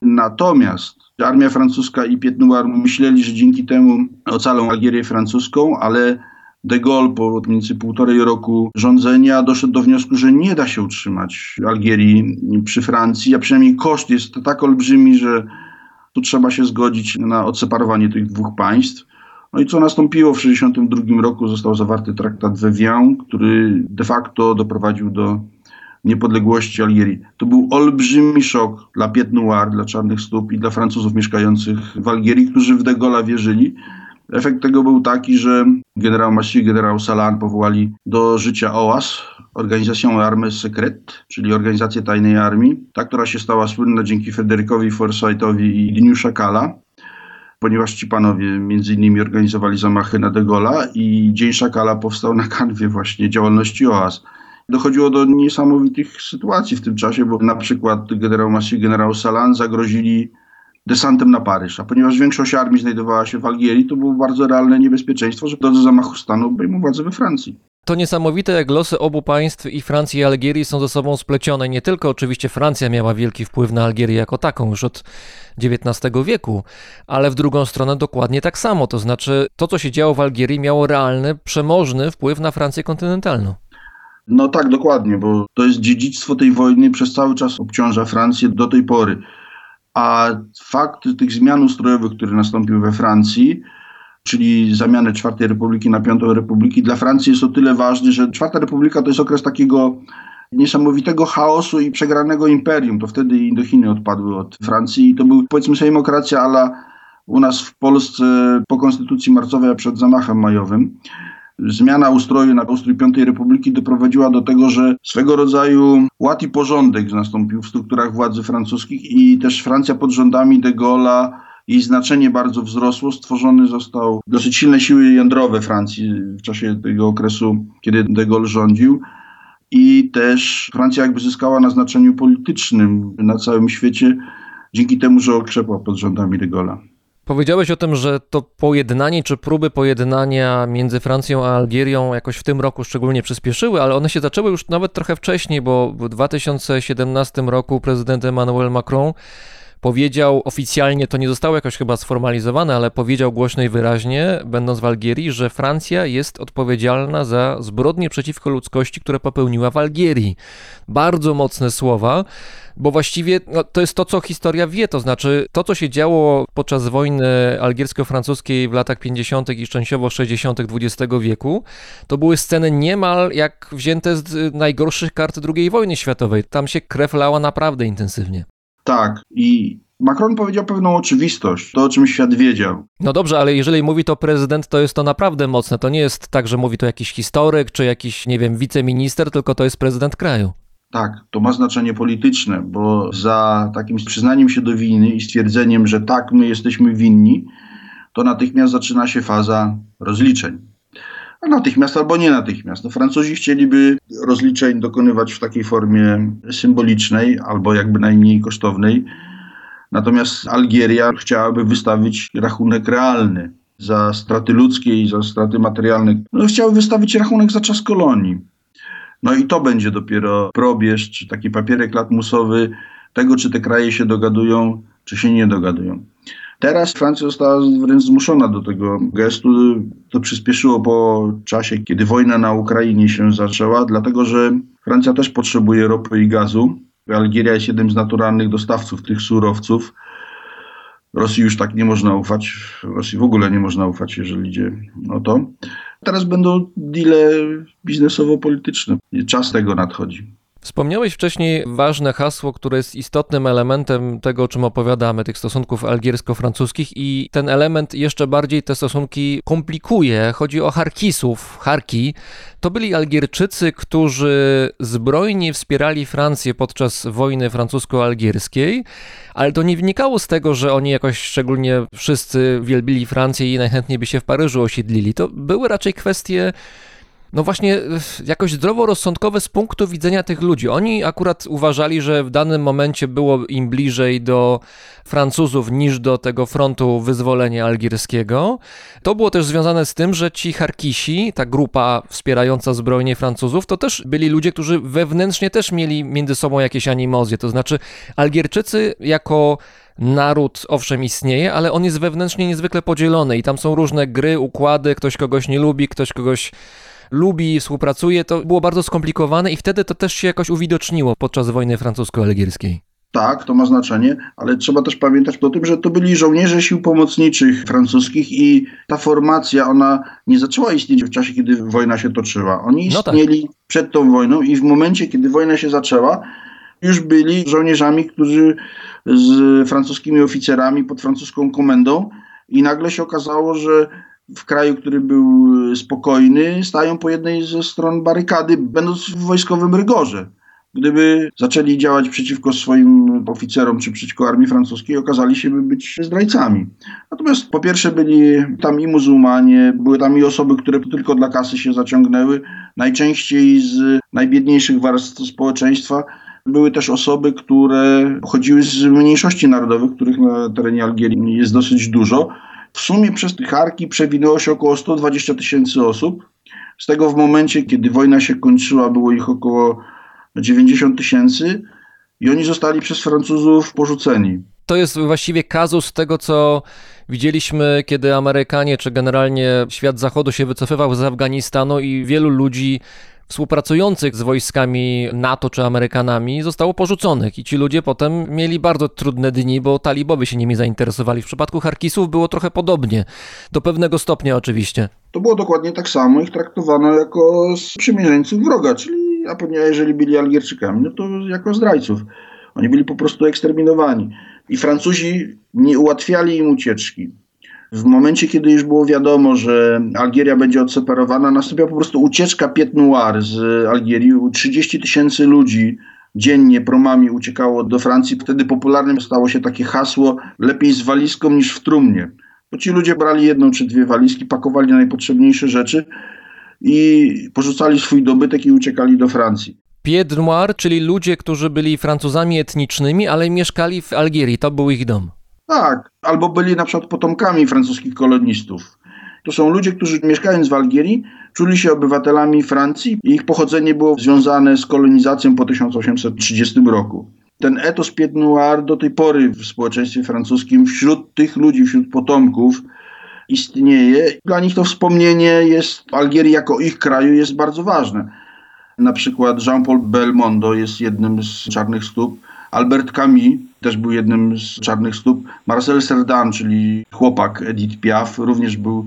C: natomiast armia francuska i Piet Noir myśleli, że dzięki temu ocalą Algierię francuską, ale De Gaulle po mniej więcej półtorej roku rządzenia doszedł do wniosku, że nie da się utrzymać Algierii przy Francji, a przynajmniej koszt jest tak olbrzymi, że tu trzeba się zgodzić na odseparowanie tych dwóch państw. No i co nastąpiło w 1962 roku? Został zawarty traktat Wevian, który de facto doprowadził do niepodległości Algierii. To był olbrzymi szok dla Pied Noir, dla Czarnych Stóp i dla Francuzów mieszkających w Algierii, którzy w de Gaulle'a wierzyli. Efekt tego był taki, że generał Massy i generał Salan powołali do życia OAS, Organizacją Armes Secret, czyli organizację tajnej armii, ta, która się stała słynna dzięki Federikowi Forsythowi i Dniu Szakala, ponieważ ci panowie między innymi organizowali zamachy na De Gaulle'a i Dzień Szakala powstał na kanwie właśnie działalności OAS. Dochodziło do niesamowitych sytuacji w tym czasie, bo na przykład generał Massy i generał Salan zagrozili desantem na Paryż. A ponieważ większość armii znajdowała się w Algierii, to było bardzo realne niebezpieczeństwo, że do zamachu stanu obejmą władzę we Francji.
A: To niesamowite, jak losy obu państw, i Francji i Algierii, są ze sobą splecione. Nie tylko oczywiście Francja miała wielki wpływ na Algierię jako taką już od XIX wieku, ale w drugą stronę dokładnie tak samo. To znaczy, to co się działo w Algierii miało realny, przemożny wpływ na Francję kontynentalną.
C: No tak, dokładnie, bo to jest dziedzictwo tej wojny przez cały czas obciąża Francję do tej pory. A fakt tych zmian ustrojowych, które nastąpiły we Francji, czyli zamianę Czwartej Republiki na Piątą Republiki, dla Francji jest o tyle ważny, że Czwarta Republika to jest okres takiego niesamowitego chaosu i przegranego imperium. To wtedy Indochiny odpadły od Francji. I to był powiedzmy sobie demokracja ala u nas w Polsce po konstytucji marcowej, a przed zamachem majowym. Zmiana ustroju na ustrój Piątej Republiki doprowadziła do tego, że swego rodzaju ład i porządek nastąpił w strukturach władzy francuskich i też Francja pod rządami de Gaulle'a jej znaczenie bardzo wzrosło. Stworzony został dosyć silne siły jądrowe Francji w czasie tego okresu, kiedy de Gaulle rządził. I też Francja jakby zyskała na znaczeniu politycznym na całym świecie dzięki temu, że okrzepła pod rządami de Gaulle'a.
A: Powiedziałeś o tym, że to pojednanie czy próby pojednania między Francją a Algierią jakoś w tym roku szczególnie przyspieszyły, ale one się zaczęły już nawet trochę wcześniej, bo w 2017 roku prezydent Emmanuel Macron powiedział oficjalnie, to nie zostało jakoś chyba sformalizowane, ale powiedział głośno i wyraźnie, będąc w Algierii, że Francja jest odpowiedzialna za zbrodnie przeciwko ludzkości, które popełniła w Algierii. Bardzo mocne słowa, bo właściwie no, to jest to, co historia wie, to znaczy to, co się działo podczas wojny algiersko-francuskiej w latach 50. i częściowo 60. XX wieku, to były sceny niemal jak wzięte z najgorszych kart II wojny światowej. Tam się krew lała naprawdę intensywnie.
C: Tak. I Macron powiedział pewną oczywistość, to o czym świat wiedział.
A: No dobrze, ale jeżeli mówi to prezydent, to jest to naprawdę mocne. To nie jest tak, że mówi to jakiś historyk czy jakiś, nie wiem, wiceminister, tylko to jest prezydent kraju.
C: Tak, to ma znaczenie polityczne, bo za takim przyznaniem się do winy i stwierdzeniem, że tak, my jesteśmy winni, to natychmiast zaczyna się faza rozliczeń. Natychmiast albo nie natychmiast. No, Francuzi chcieliby rozliczeń dokonywać w takiej formie symbolicznej albo jakby najmniej kosztownej. Natomiast Algieria chciałaby wystawić rachunek realny za straty ludzkie i za straty materialne. No, chciały wystawić rachunek za czas kolonii. No i to będzie dopiero probierz, czy taki papierek latmusowy tego, czy te kraje się dogadują, czy się nie dogadują. Teraz Francja została wręcz zmuszona do tego gestu. To przyspieszyło po czasie, kiedy wojna na Ukrainie się zaczęła, dlatego że Francja też potrzebuje ropy i gazu. Algieria jest jednym z naturalnych dostawców tych surowców. Rosji już tak nie można ufać. Rosji w ogóle nie można ufać, jeżeli idzie o to. Teraz będą deale biznesowo-polityczne. Czas tego nadchodzi.
A: Wspomniałeś wcześniej ważne hasło, które jest istotnym elementem tego, o czym opowiadamy, tych stosunków algiersko-francuskich i ten element jeszcze bardziej te stosunki komplikuje. Chodzi o Harkisów. Harki to byli Algierczycy, którzy zbrojnie wspierali Francję podczas wojny francusko-algierskiej, ale to nie wynikało z tego, że oni jakoś szczególnie wszyscy wielbili Francję i najchętniej by się w Paryżu osiedlili. To były raczej kwestie no właśnie jakoś zdroworozsądkowe z punktu widzenia tych ludzi. Oni akurat uważali, że w danym momencie było im bliżej do Francuzów niż do tego frontu wyzwolenia algierskiego. To było też związane z tym, że ci Harkisi, ta grupa wspierająca zbrojnie Francuzów, to też byli ludzie, którzy wewnętrznie też mieli między sobą jakieś animozje. To znaczy Algierczycy jako naród owszem istnieje, ale on jest wewnętrznie niezwykle podzielony i tam są różne gry, układy, ktoś kogoś nie lubi, ktoś kogoś lubi, współpracuje, to było bardzo skomplikowane i wtedy to też się jakoś uwidoczniło podczas wojny francusko-algierskiej.
C: Tak, to ma znaczenie, ale trzeba też pamiętać o tym, że to byli żołnierze sił pomocniczych francuskich i ta formacja, ona nie zaczęła istnieć w czasie, kiedy wojna się toczyła. Oni istnieli no tak. przed tą wojną i w momencie, kiedy wojna się zaczęła, już byli żołnierzami, którzy z francuskimi oficerami pod francuską komendą i nagle się okazało, że w kraju, który był spokojny, stają po jednej ze stron barykady, będąc w wojskowym rygorze. Gdyby zaczęli działać przeciwko swoim oficerom czy przeciwko armii francuskiej, okazali się by być zdrajcami. Natomiast po pierwsze byli tam i muzułmanie, były tam i osoby, które tylko dla kasy się zaciągnęły, najczęściej z najbiedniejszych warstw społeczeństwa. Były też osoby, które pochodziły z mniejszości narodowych, których na terenie Algierii jest dosyć dużo w sumie przez tych Arki przewinęło się około 120 tysięcy osób. Z tego w momencie, kiedy wojna się kończyła, było ich około 90 tysięcy i oni zostali przez Francuzów porzuceni.
A: To jest właściwie kazus tego, co widzieliśmy, kiedy Amerykanie, czy generalnie świat zachodu się wycofywał z Afganistanu i wielu ludzi współpracujących z wojskami NATO czy Amerykanami zostało porzuconych i ci ludzie potem mieli bardzo trudne dni, bo talibowie się nimi zainteresowali. W przypadku Harkisów było trochę podobnie, do pewnego stopnia oczywiście.
C: To było dokładnie tak samo, ich traktowano jako sprzymierzeńców wroga, czyli a jeżeli byli Algierczykami, no to jako zdrajców. Oni byli po prostu eksterminowani. I Francuzi nie ułatwiali im ucieczki. W momencie, kiedy już było wiadomo, że Algieria będzie odseparowana, nastąpiła po prostu ucieczka Piet Noir z Algierii. 30 tysięcy ludzi dziennie promami uciekało do Francji. Wtedy popularnym stało się takie hasło lepiej z walizką niż w trumnie. Bo ci ludzie brali jedną czy dwie walizki, pakowali najpotrzebniejsze rzeczy i porzucali swój dobytek i uciekali do Francji.
A: Pied Noir, czyli ludzie, którzy byli Francuzami etnicznymi, ale mieszkali w Algierii. To był ich dom.
C: Tak, albo byli na przykład potomkami francuskich kolonistów. To są ludzie, którzy mieszkając w Algierii, czuli się obywatelami Francji i ich pochodzenie było związane z kolonizacją po 1830 roku. Ten etos Pied Noir do tej pory w społeczeństwie francuskim wśród tych ludzi, wśród potomków istnieje. Dla nich to wspomnienie jest Algierii jako ich kraju jest bardzo ważne. Na przykład Jean-Paul Belmondo jest jednym z czarnych stóp, Albert Camus też był jednym z czarnych stóp. Marcel Cerdan, czyli chłopak Edith Piaf, również był,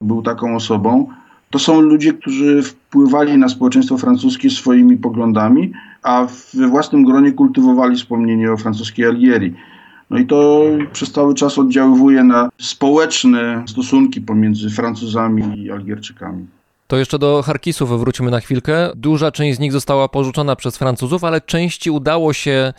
C: był taką osobą. To są ludzie, którzy wpływali na społeczeństwo francuskie swoimi poglądami, a we własnym gronie kultywowali wspomnienie o francuskiej Algierii. No i to przez cały czas oddziaływuje na społeczne stosunki pomiędzy Francuzami i Algierczykami.
A: To jeszcze do Harkisów wrócimy na chwilkę. Duża część z nich została porzucona przez Francuzów, ale części udało się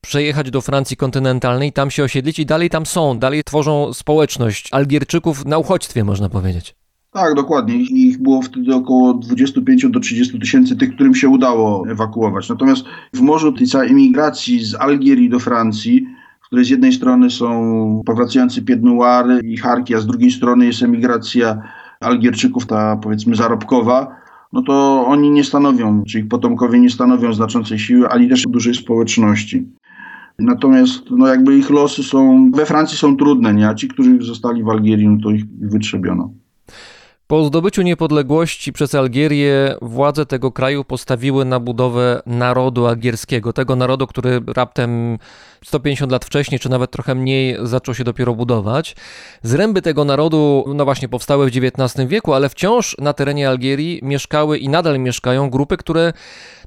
A: przejechać do Francji kontynentalnej, tam się osiedlić i dalej tam są, dalej tworzą społeczność Algierczyków na uchodźstwie, można powiedzieć.
C: Tak, dokładnie. Ich było wtedy około 25 do 30 tysięcy tych, którym się udało ewakuować. Natomiast w morzu tej całej emigracji z Algierii do Francji, w której z jednej strony są powracający Piednoary i Harki, a z drugiej strony jest emigracja Algierczyków, ta powiedzmy zarobkowa, no to oni nie stanowią, czy ich potomkowie nie stanowią znaczącej siły, ani też dużej społeczności. Natomiast no jakby ich losy są, we Francji są trudne, nie? a ci, którzy zostali w Algierii, no to ich wytrzebiono.
A: Po zdobyciu niepodległości przez Algierię władze tego kraju postawiły na budowę narodu algierskiego, tego narodu, który raptem 150 lat wcześniej, czy nawet trochę mniej, zaczął się dopiero budować. Zręby tego narodu, no właśnie, powstały w XIX wieku, ale wciąż na terenie Algierii mieszkały i nadal mieszkają grupy, które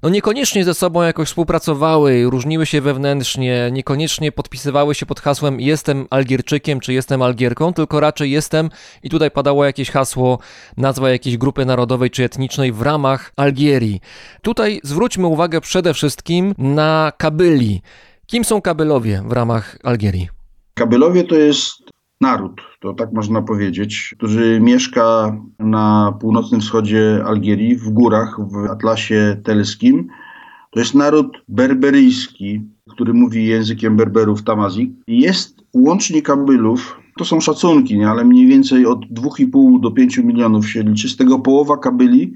A: no niekoniecznie ze sobą jakoś współpracowały, różniły się wewnętrznie, niekoniecznie podpisywały się pod hasłem jestem Algierczykiem czy jestem Algierką, tylko raczej jestem i tutaj padało jakieś hasło, nazwa jakiejś grupy narodowej czy etnicznej w ramach Algierii. Tutaj zwróćmy uwagę przede wszystkim na Kabyli. Kim są Kabylowie w ramach Algierii?
C: Kabylowie to jest naród, to tak można powiedzieć, który mieszka na północnym wschodzie Algierii, w górach, w Atlasie Telskim. To jest naród berberyjski, który mówi językiem berberów tamazik. Jest łącznie Kabylów, to są szacunki, nie? ale mniej więcej od 2,5 do 5 milionów się liczy. Z tego połowa Kabyli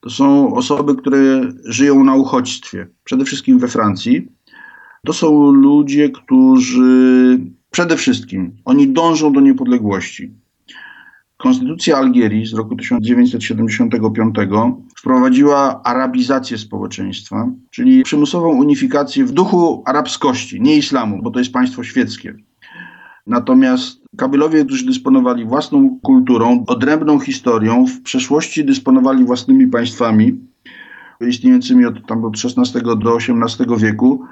C: to są osoby, które żyją na uchodźstwie, przede wszystkim we Francji. To są ludzie, którzy przede wszystkim oni dążą do niepodległości. Konstytucja Algierii z roku 1975 wprowadziła arabizację społeczeństwa, czyli przymusową unifikację w duchu arabskości, nie islamu, bo to jest państwo świeckie. Natomiast Kabylowie, którzy dysponowali własną kulturą, odrębną historią, w przeszłości dysponowali własnymi państwami istniejącymi od, tam od XVI do XVIII wieku,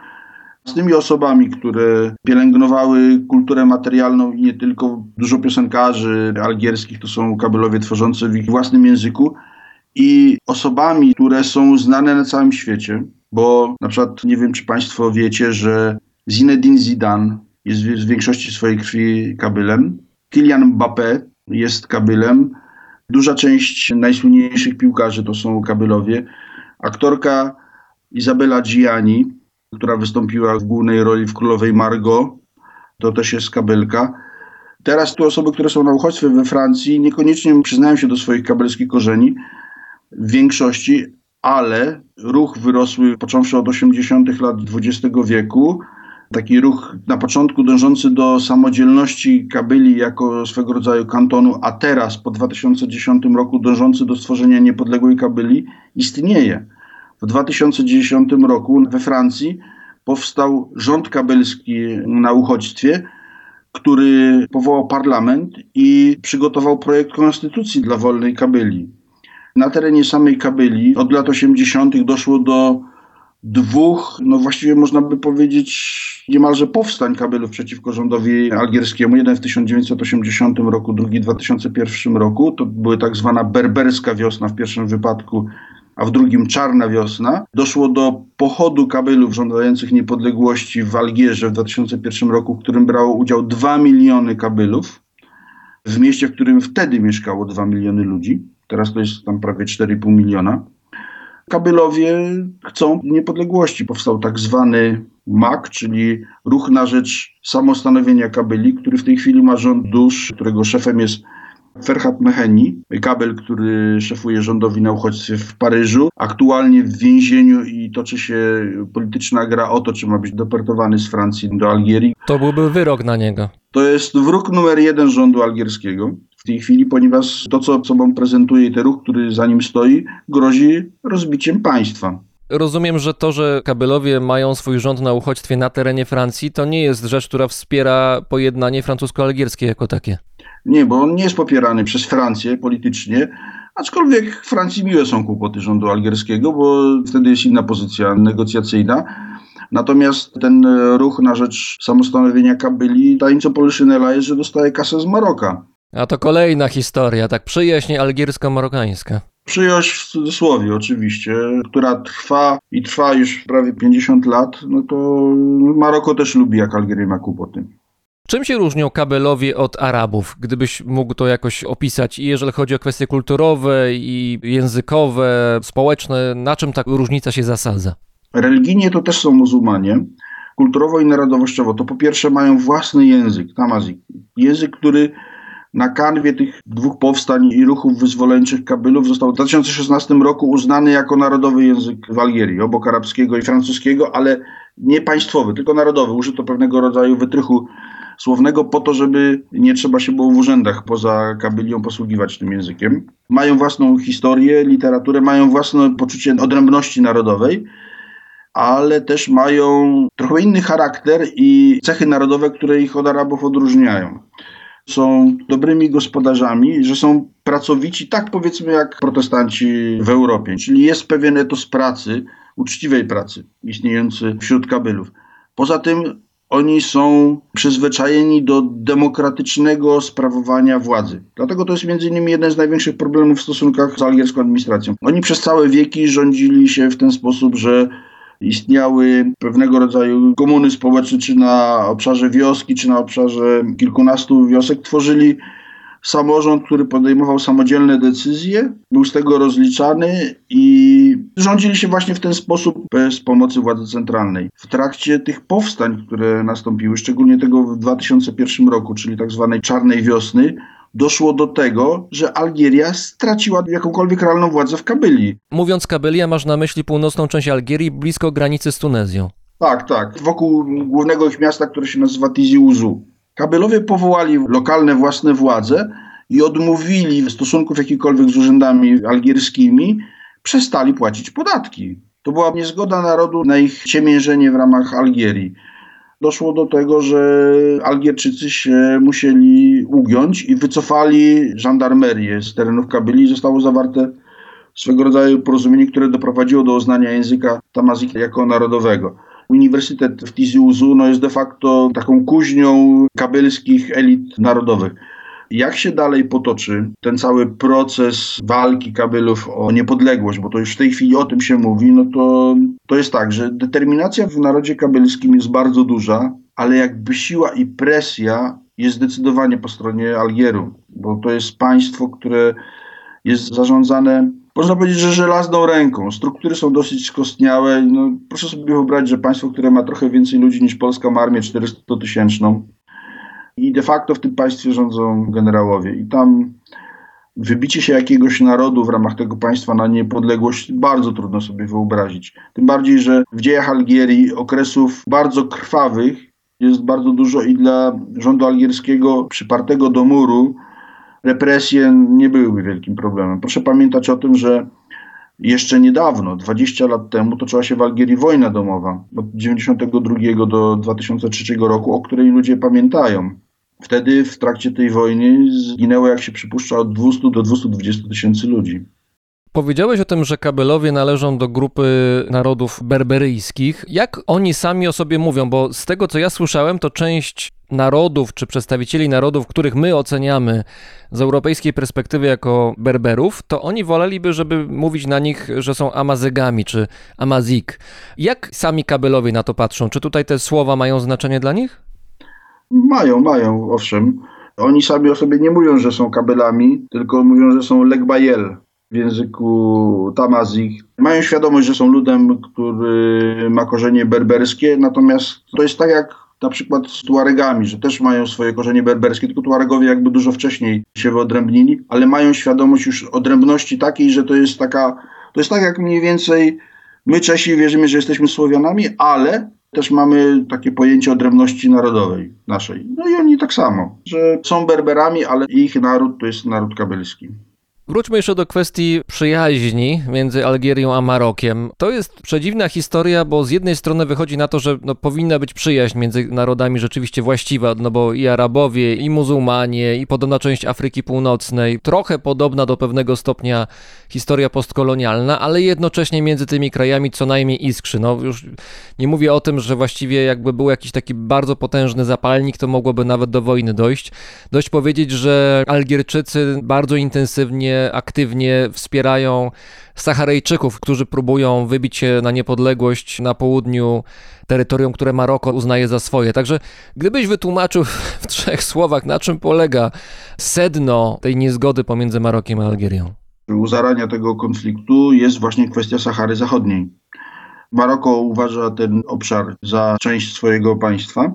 C: z tymi osobami, które pielęgnowały kulturę materialną i nie tylko, dużo piosenkarzy algierskich to są kabylowie tworzący w ich własnym języku i osobami, które są znane na całym świecie, bo na przykład nie wiem, czy Państwo wiecie, że Zinedine Zidane jest w większości swojej krwi kabylem, Kylian Mbappé jest kabylem, duża część najsłynniejszych piłkarzy to są kabylowie, aktorka Izabela Gianni, która wystąpiła w głównej roli w Królowej Margot. To też jest kabelka. Teraz tu osoby, które są na uchodźstwie we Francji, niekoniecznie przyznają się do swoich kabelskich korzeni w większości, ale ruch wyrosły począwszy od 80. lat XX wieku. Taki ruch na początku dążący do samodzielności Kabyli jako swego rodzaju kantonu, a teraz po 2010 roku dążący do stworzenia niepodległej Kabyli istnieje. W 2010 roku we Francji powstał rząd kabelski na uchodźstwie, który powołał parlament i przygotował projekt konstytucji dla wolnej Kabyli. Na terenie samej Kabyli od lat 80. doszło do dwóch, no właściwie można by powiedzieć, niemalże powstań Kabylów przeciwko rządowi algierskiemu. Jeden w 1980 roku, drugi w 2001 roku. To była tak zwana berberska wiosna w pierwszym wypadku a w drugim Czarna Wiosna, doszło do pochodu kabylów żądających niepodległości w Algierze w 2001 roku, w którym brało udział 2 miliony kabylów, w mieście, w którym wtedy mieszkało 2 miliony ludzi. Teraz to jest tam prawie 4,5 miliona. Kabylowie chcą niepodległości. Powstał tak zwany MAK, czyli Ruch na Rzecz Samostanowienia Kabyli, który w tej chwili ma rząd dusz, którego szefem jest Ferhat Meheni, kabel, który szefuje rządowi na uchodźstwie w Paryżu, aktualnie w więzieniu i toczy się polityczna gra o to, czy ma być deportowany z Francji do Algierii.
A: To byłby wyrok na niego.
C: To jest wróg numer jeden rządu algierskiego w tej chwili, ponieważ to, co sobą prezentuje ten ruch, który za nim stoi, grozi rozbiciem państwa.
A: Rozumiem, że to, że Kabylowie mają swój rząd na uchodźstwie na terenie Francji, to nie jest rzecz, która wspiera pojednanie francusko-algierskie jako takie.
C: Nie, bo on nie jest popierany przez Francję politycznie, aczkolwiek Francji miłe są kłopoty rządu algierskiego, bo wtedy jest inna pozycja negocjacyjna. Natomiast ten ruch na rzecz samostanowienia Kabyli, tajemnicą Poliszynela jest, że dostaje kasę z Maroka.
A: A to kolejna historia, tak przyjaźń algiersko-marokańska.
C: Przyjaźń w cudzysłowie oczywiście, która trwa i trwa już prawie 50 lat, no to Maroko też lubi, jak Algieria ma kłopoty.
A: Czym się różnią kabelowie od Arabów, gdybyś mógł to jakoś opisać? I jeżeli chodzi o kwestie kulturowe i językowe, społeczne, na czym ta różnica się zasadza?
C: Religijnie to też są muzułmanie. Kulturowo i narodowościowo to po pierwsze mają własny język, tamazik. Język, który na kanwie tych dwóch powstań i ruchów wyzwoleńczych Kabylów został w 2016 roku uznany jako narodowy język w Algierii, obok arabskiego i francuskiego, ale nie państwowy, tylko narodowy. Użyto pewnego rodzaju wytrychu słownego po to, żeby nie trzeba się było w urzędach poza Kabylią posługiwać tym językiem. Mają własną historię, literaturę, mają własne poczucie odrębności narodowej, ale też mają trochę inny charakter i cechy narodowe, które ich od Arabów odróżniają. Są dobrymi gospodarzami, że są pracowici, tak powiedzmy jak protestanci w Europie. Czyli jest pewien etos pracy, uczciwej pracy istniejący wśród kabylów. Poza tym oni są przyzwyczajeni do demokratycznego sprawowania władzy. Dlatego to jest między innymi jeden z największych problemów w stosunkach z algierską administracją. Oni przez całe wieki rządzili się w ten sposób, że istniały pewnego rodzaju komuny społeczne, czy na obszarze wioski, czy na obszarze kilkunastu wiosek, tworzyli samorząd, który podejmował samodzielne decyzje, był z tego rozliczany i rządzili się właśnie w ten sposób bez pomocy władzy centralnej. W trakcie tych powstań, które nastąpiły, szczególnie tego w 2001 roku, czyli tak zwanej czarnej wiosny, doszło do tego, że Algieria straciła jakąkolwiek realną władzę w Kabyli.
A: Mówiąc Kabylia, masz na myśli północną część Algierii, blisko granicy z Tunezją.
C: Tak, tak. Wokół głównego ich miasta, które się nazywa Tizi Ouzou. Kabylowie powołali lokalne własne władze i odmówili stosunków jakichkolwiek z urzędami algierskimi, przestali płacić podatki. To była niezgoda narodu na ich ciemiężenie w ramach Algierii. Doszło do tego, że Algierczycy się musieli ugiąć i wycofali żandarmerię z terenów Kabyli. Zostało zawarte swego rodzaju porozumienie, które doprowadziło do uznania języka tamazik jako narodowego. Uniwersytet w Tizi Ouzou no, jest de facto taką kuźnią kabylskich elit narodowych. Jak się dalej potoczy ten cały proces walki Kabylów o niepodległość, bo to już w tej chwili o tym się mówi, no to, to jest tak, że determinacja w narodzie kabylskim jest bardzo duża, ale jakby siła i presja jest zdecydowanie po stronie Algieru, bo to jest państwo, które jest zarządzane można powiedzieć, że żelazną ręką. Struktury są dosyć skostniałe. No, proszę sobie wyobrazić, że państwo, które ma trochę więcej ludzi niż Polska ma armię 400-tysięczną i de facto w tym państwie rządzą generałowie. I tam wybicie się jakiegoś narodu w ramach tego państwa na niepodległość bardzo trudno sobie wyobrazić. Tym bardziej, że w dziejach Algierii okresów bardzo krwawych jest bardzo dużo i dla rządu algierskiego przypartego do muru represje nie byłyby wielkim problemem. Proszę pamiętać o tym, że jeszcze niedawno, 20 lat temu, toczyła się w Algierii wojna domowa od 1992 do 2003 roku, o której ludzie pamiętają. Wtedy w trakcie tej wojny zginęło, jak się przypuszcza, od 200 do 220 tysięcy ludzi.
A: Powiedziałeś o tym, że Kabelowie należą do grupy narodów berberyjskich. Jak oni sami o sobie mówią? Bo z tego, co ja słyszałem, to część narodów czy przedstawicieli narodów, których my oceniamy z europejskiej perspektywy jako Berberów, to oni woleliby, żeby mówić na nich, że są Amazygami czy Amazik. Jak sami Kabelowie na to patrzą? Czy tutaj te słowa mają znaczenie dla nich?
C: Mają, mają, owszem. Oni sami o sobie nie mówią, że są kabelami, tylko mówią, że są Legbayel w języku tamazik. Mają świadomość, że są ludem, który ma korzenie berberskie, natomiast to jest tak jak na przykład z Tuaregami, że też mają swoje korzenie berberskie, tylko Tuaregowie jakby dużo wcześniej się wyodrębnili, ale mają świadomość już odrębności takiej, że to jest taka, to jest tak jak mniej więcej my Czesi wierzymy, że jesteśmy Słowianami, ale też mamy takie pojęcie odrębności narodowej naszej. No i oni tak samo, że są Berberami, ale ich naród to jest naród kabelski.
A: Wróćmy jeszcze do kwestii przyjaźni między Algierią a Marokiem. To jest przedziwna historia, bo z jednej strony wychodzi na to, że no, powinna być przyjaźń między narodami rzeczywiście właściwa, no bo i Arabowie, i muzułmanie, i podobna część Afryki Północnej, trochę podobna do pewnego stopnia historia postkolonialna, ale jednocześnie między tymi krajami co najmniej iskrzy. No już nie mówię o tym, że właściwie jakby był jakiś taki bardzo potężny zapalnik, to mogłoby nawet do wojny dojść. Dość powiedzieć, że Algierczycy bardzo intensywnie aktywnie wspierają Saharyjczyków, którzy próbują wybić się na niepodległość na południu terytorium, które Maroko uznaje za swoje. Także gdybyś wytłumaczył w trzech słowach, na czym polega sedno tej niezgody pomiędzy Marokiem a Algierią.
C: U zarania tego konfliktu jest właśnie kwestia Sahary Zachodniej. Maroko uważa ten obszar za część swojego państwa,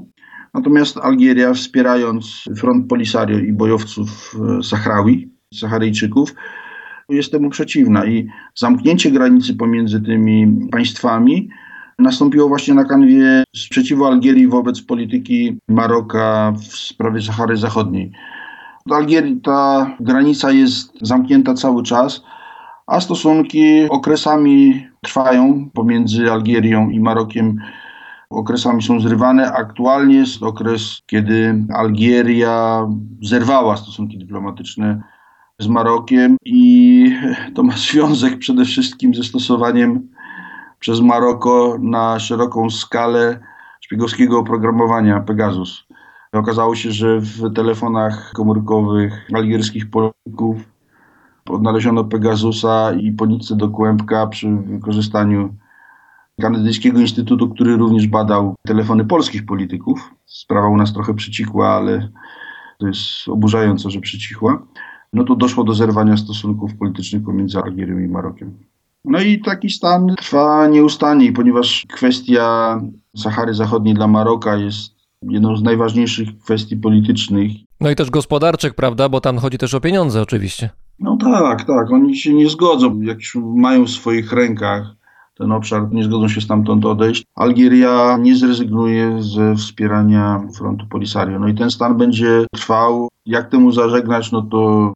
C: natomiast Algieria, wspierając front Polisario i bojowców e, Sahrawi, Saharyjczyków, jest temu przeciwna i zamknięcie granicy pomiędzy tymi państwami nastąpiło właśnie na kanwie sprzeciwu Algierii wobec polityki Maroka w sprawie Sahary Zachodniej. W Algierii ta granica jest zamknięta cały czas, a stosunki okresami trwają pomiędzy Algierią i Marokiem. Okresami są zrywane. Aktualnie jest okres, kiedy Algieria zerwała stosunki dyplomatyczne z Marokiem i to ma związek przede wszystkim ze stosowaniem przez Maroko na szeroką skalę szpiegowskiego oprogramowania Pegasus. Okazało się, że w telefonach komórkowych algierskich Polaków odnaleziono Pegasusa i ponicę do kłębka przy wykorzystaniu kanadyjskiego instytutu, który również badał telefony polskich polityków. Sprawa u nas trochę przycichła, ale to jest oburzające, że przycichła. No to doszło do zerwania stosunków politycznych pomiędzy Algierią i Marokiem. No i taki stan trwa nieustannie, ponieważ kwestia Sahary Zachodniej dla Maroka jest jedną z najważniejszych kwestii politycznych.
A: No i też gospodarczych, prawda? Bo tam chodzi też o pieniądze oczywiście.
C: No tak, tak. Oni się nie zgodzą. Jak już mają w swoich rękach ten obszar, nie zgodzą się stamtąd odejść. Algieria nie zrezygnuje ze wspierania frontu Polisario. No i ten stan będzie trwał. Jak temu zażegnać, no to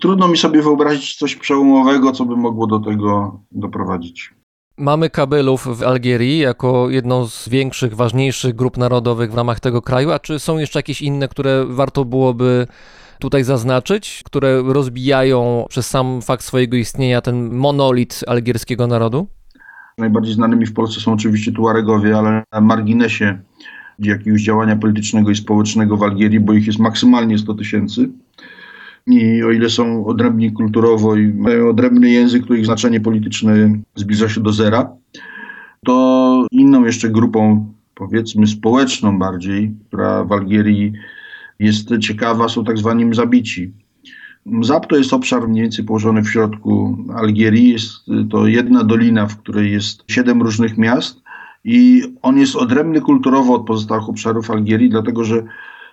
C: trudno mi sobie wyobrazić coś przełomowego, co by mogło do tego doprowadzić.
A: Mamy Kabylów w Algierii jako jedną z większych, ważniejszych grup narodowych w ramach tego kraju, a czy są jeszcze jakieś inne, które warto byłoby tutaj zaznaczyć, które rozbijają przez sam fakt swojego istnienia ten monolit algierskiego narodu?
C: Najbardziej znanymi w Polsce są oczywiście Tuaregowie, ale na marginesie jakiegoś działania politycznego i społecznego w Algierii, bo ich jest maksymalnie 100 tysięcy. I o ile są odrębni kulturowo i mają odrębny język, to ich znaczenie polityczne zbliża się do zera, to inną jeszcze grupą, powiedzmy społeczną bardziej, która w Algierii jest ciekawa, są tak zwani zabici. Mzab to jest obszar mniej więcej położony w środku Algierii. Jest to jedna dolina, w której jest siedem różnych miast i on jest odrębny kulturowo od pozostałych obszarów Algierii, dlatego że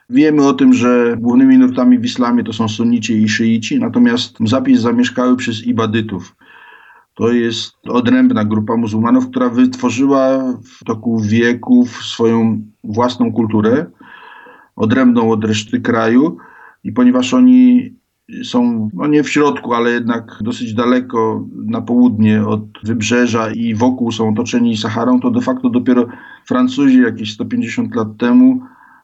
C: wiemy o tym, że głównymi nurtami w islamie to są sunnici i szyici, natomiast Mzab jest zamieszkały przez ibadytów. To jest odrębna grupa muzułmanów, która wytworzyła w toku wieków swoją własną kulturę, odrębną od reszty kraju i ponieważ oni są no nie w środku, ale jednak dosyć daleko na południe od wybrzeża i wokół są otoczeni Saharą, to de facto dopiero Francuzi jakieś 150 lat temu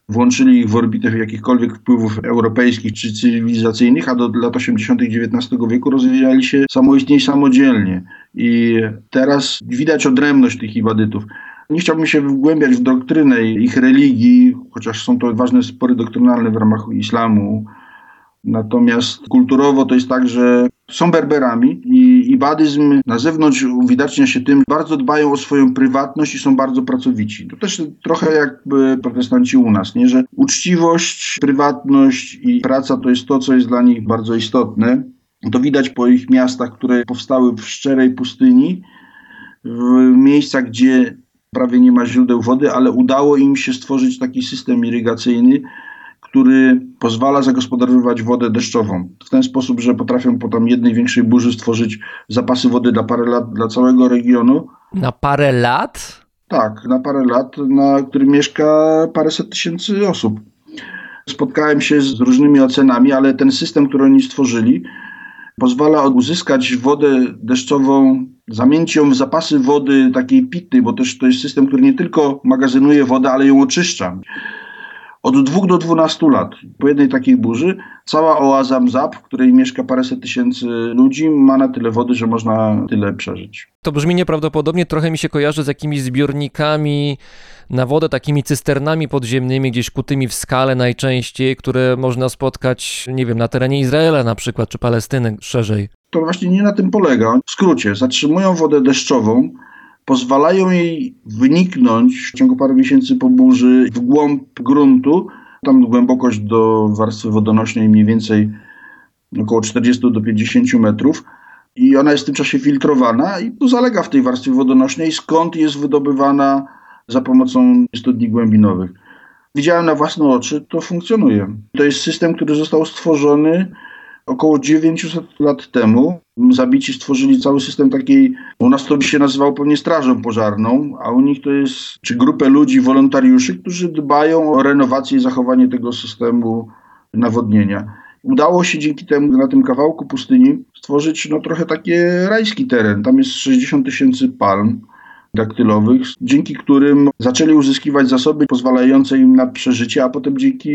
C: włączyli ich w orbitę jakichkolwiek wpływów europejskich czy cywilizacyjnych, a do lat 80. XIX wieku rozwijali się samoistnie i samodzielnie. I teraz widać odrębność tych ibadytów. Nie chciałbym się wgłębiać w doktrynę ich religii, chociaż są to ważne spory doktrynalne w ramach islamu. Natomiast kulturowo to jest tak, że są Berberami i ibadyzm na zewnątrz uwidacznia się tym, bardzo dbają o swoją prywatność i są bardzo pracowici. To też trochę jakby protestanci u nas, nie? że uczciwość, prywatność i praca to jest to, co jest dla nich bardzo istotne. To widać po ich miastach, które powstały w szczerej pustyni, w miejscach, gdzie prawie nie ma źródeł wody, ale udało im się stworzyć taki system irygacyjny, który pozwala zagospodarowywać wodę deszczową. W ten sposób, że potrafią po tam jednej większej burzy stworzyć zapasy wody na parę lat dla całego regionu.
A: Na parę lat?
C: Tak, na parę lat, na którym mieszka paręset tysięcy osób. Spotkałem się z różnymi ocenami, ale ten system, który oni stworzyli, pozwala uzyskać wodę deszczową, zamienić ją w zapasy wody takiej pitnej, bo też to jest system, który nie tylko magazynuje wodę, ale ją oczyszcza. Od 2 do 12 lat po jednej takiej burzy cała oaza Mzab, w której mieszka paręset tysięcy ludzi, ma na tyle wody, że można tyle przeżyć.
A: To brzmi nieprawdopodobnie, trochę mi się kojarzy z jakimiś zbiornikami na wodę, takimi cysternami podziemnymi, gdzieś kutymi w skale najczęściej, które można spotkać, nie wiem, na terenie Izraela na przykład, czy Palestyny szerzej.
C: To właśnie nie na tym polega. W skrócie, zatrzymują wodę deszczową, pozwalają jej wyniknąć w ciągu paru miesięcy po burzy w głąb gruntu. Tam głębokość do warstwy wodonośnej mniej więcej około 40 do 50 metrów. I ona jest w tym czasie filtrowana i zalega w tej warstwie wodonośnej, skąd jest wydobywana za pomocą studni głębinowych. Widziałem na własne oczy, to funkcjonuje. To jest system, który został stworzony około 900 lat temu. Zabici stworzyli cały system takiej, u nas to by się nazywało pewnie strażą pożarną, a u nich to jest, czy grupę ludzi, wolontariuszy, którzy dbają o renowację i zachowanie tego systemu nawodnienia. Udało się dzięki temu na tym kawałku pustyni stworzyć no, trochę taki rajski teren. Tam jest 60 tysięcy palm daktylowych, dzięki którym zaczęli uzyskiwać zasoby pozwalające im na przeżycie, a potem dzięki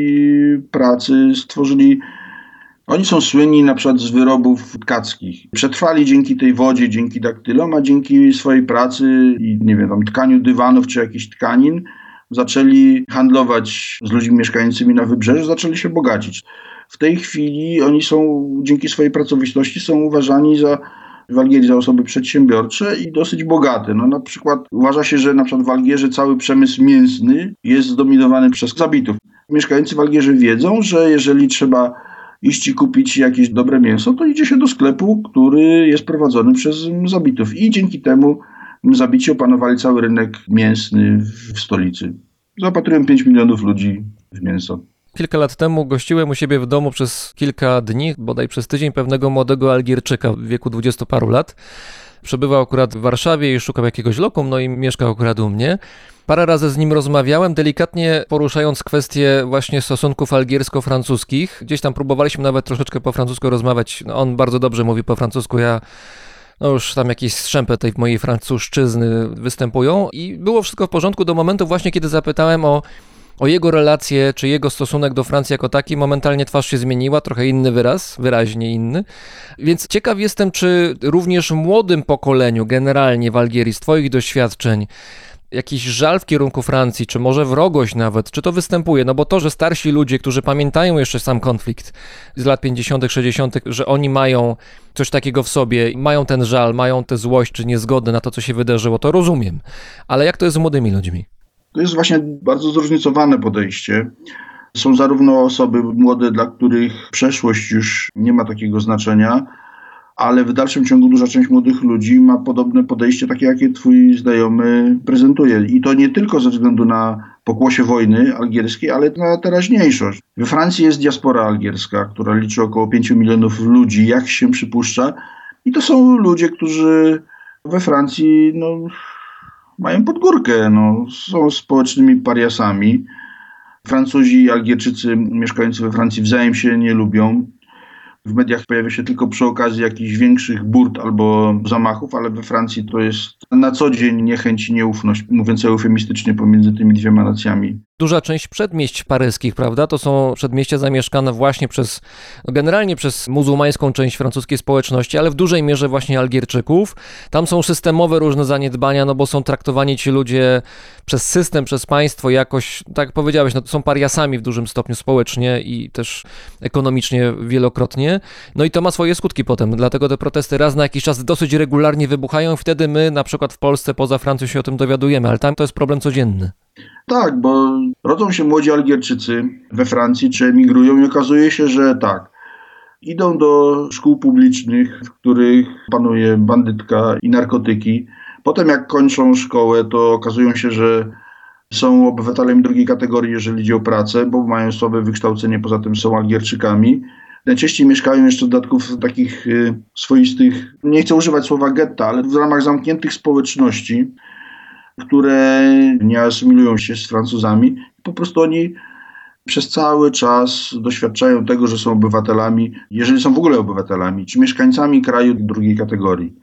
C: pracy stworzyli Oni są słynni na przykład z wyrobów tkackich. Przetrwali dzięki tej wodzie, dzięki daktylom, a dzięki swojej pracy i nie wiem, tam tkaniu dywanów czy jakichś tkanin zaczęli handlować z ludźmi mieszkającymi na wybrzeżu, zaczęli się bogacić. W tej chwili oni są, dzięki swojej pracowitości, są uważani za w Algierii za osoby przedsiębiorcze i dosyć bogate. No, na przykład uważa się, że na przykład w Algierze cały przemysł mięsny jest zdominowany przez zabitów. Mieszkający w Algierze wiedzą, że jeżeli trzeba iść i kupić jakieś dobre mięso, to idzie się do sklepu, który jest prowadzony przez zabitów. I dzięki temu zabici opanowali cały rynek mięsny w stolicy. Zapatrują 5 milionów ludzi w mięso.
A: Kilka lat temu gościłem u siebie w domu przez kilka dni, bodaj przez tydzień, pewnego młodego Algierczyka w wieku dwudziestu paru lat. Przebywał akurat w Warszawie i szukał jakiegoś lokum, no i mieszkał akurat u mnie. Parę razy z nim rozmawiałem, delikatnie poruszając kwestie właśnie stosunków algiersko-francuskich. Gdzieś tam próbowaliśmy nawet troszeczkę po francusku rozmawiać. No, on bardzo dobrze mówi po francusku, ja no już tam jakieś strzępy tej mojej francuszczyzny występują i było wszystko w porządku do momentu właśnie, kiedy zapytałem o o jego relacje, czy jego stosunek do Francji jako taki. Momentalnie twarz się zmieniła, trochę inny wyraz, wyraźnie inny. Więc ciekaw jestem, czy również młodym pokoleniu, generalnie w Algierii, z Twoich doświadczeń, jakiś żal w kierunku Francji, czy może wrogość nawet, czy to występuje? No bo to, że starsi ludzie, którzy pamiętają jeszcze sam konflikt z lat 50., 60., że oni mają coś takiego w sobie, mają ten żal, mają tę złość czy niezgodę na to, co się wydarzyło, to rozumiem. Ale jak to jest z młodymi ludźmi?
C: To jest właśnie bardzo zróżnicowane podejście. Są zarówno osoby młode, dla których przeszłość już nie ma takiego znaczenia, ale w dalszym ciągu duża część młodych ludzi ma podobne podejście, takie jakie twój znajomy prezentuje. I to nie tylko ze względu na pokłosie wojny algierskiej, ale na teraźniejszość. We Francji jest diaspora algierska, która liczy około 5 milionów ludzi, jak się przypuszcza. I to są ludzie, którzy we Francji no, mają podgórkę, no, są społecznymi pariasami. Francuzi i Algierczycy mieszkający we Francji wzajem się nie lubią w mediach pojawia się tylko przy okazji jakichś większych burt albo zamachów, ale we Francji to jest na co dzień niechęć i nieufność, mówiąc eufemistycznie, pomiędzy tymi dwiema nacjami.
A: Duża część przedmieść paryskich, prawda, to są przedmieścia zamieszkane właśnie przez, no generalnie przez muzułmańską część francuskiej społeczności, ale w dużej mierze właśnie Algierczyków. Tam są systemowe różne zaniedbania, no bo są traktowani ci ludzie przez system, przez państwo jakoś, tak jak powiedziałeś, no to są pariasami w dużym stopniu społecznie i też ekonomicznie wielokrotnie. No i to ma swoje skutki potem, dlatego te protesty raz na jakiś czas dosyć regularnie wybuchają. Wtedy my na przykład w Polsce, poza Francją się o tym dowiadujemy, ale tam to jest problem codzienny.
C: Tak, bo rodzą się młodzi Algierczycy we Francji, czy emigrują i okazuje się, że tak. Idą do szkół publicznych, w których panuje bandytka i narkotyki. Potem, jak kończą szkołę, to okazują się, że są obywatelami drugiej kategorii, jeżeli chodzi o pracę, bo mają słabe wykształcenie, poza tym są Algierczykami. Najczęściej mieszkają jeszcze w dodatku w takich y, swoistych, nie chcę używać słowa getta, ale w ramach zamkniętych społeczności, które nie asymilują się z Francuzami. Po prostu oni przez cały czas doświadczają tego, że są obywatelami, jeżeli są w ogóle obywatelami, czy mieszkańcami kraju drugiej kategorii.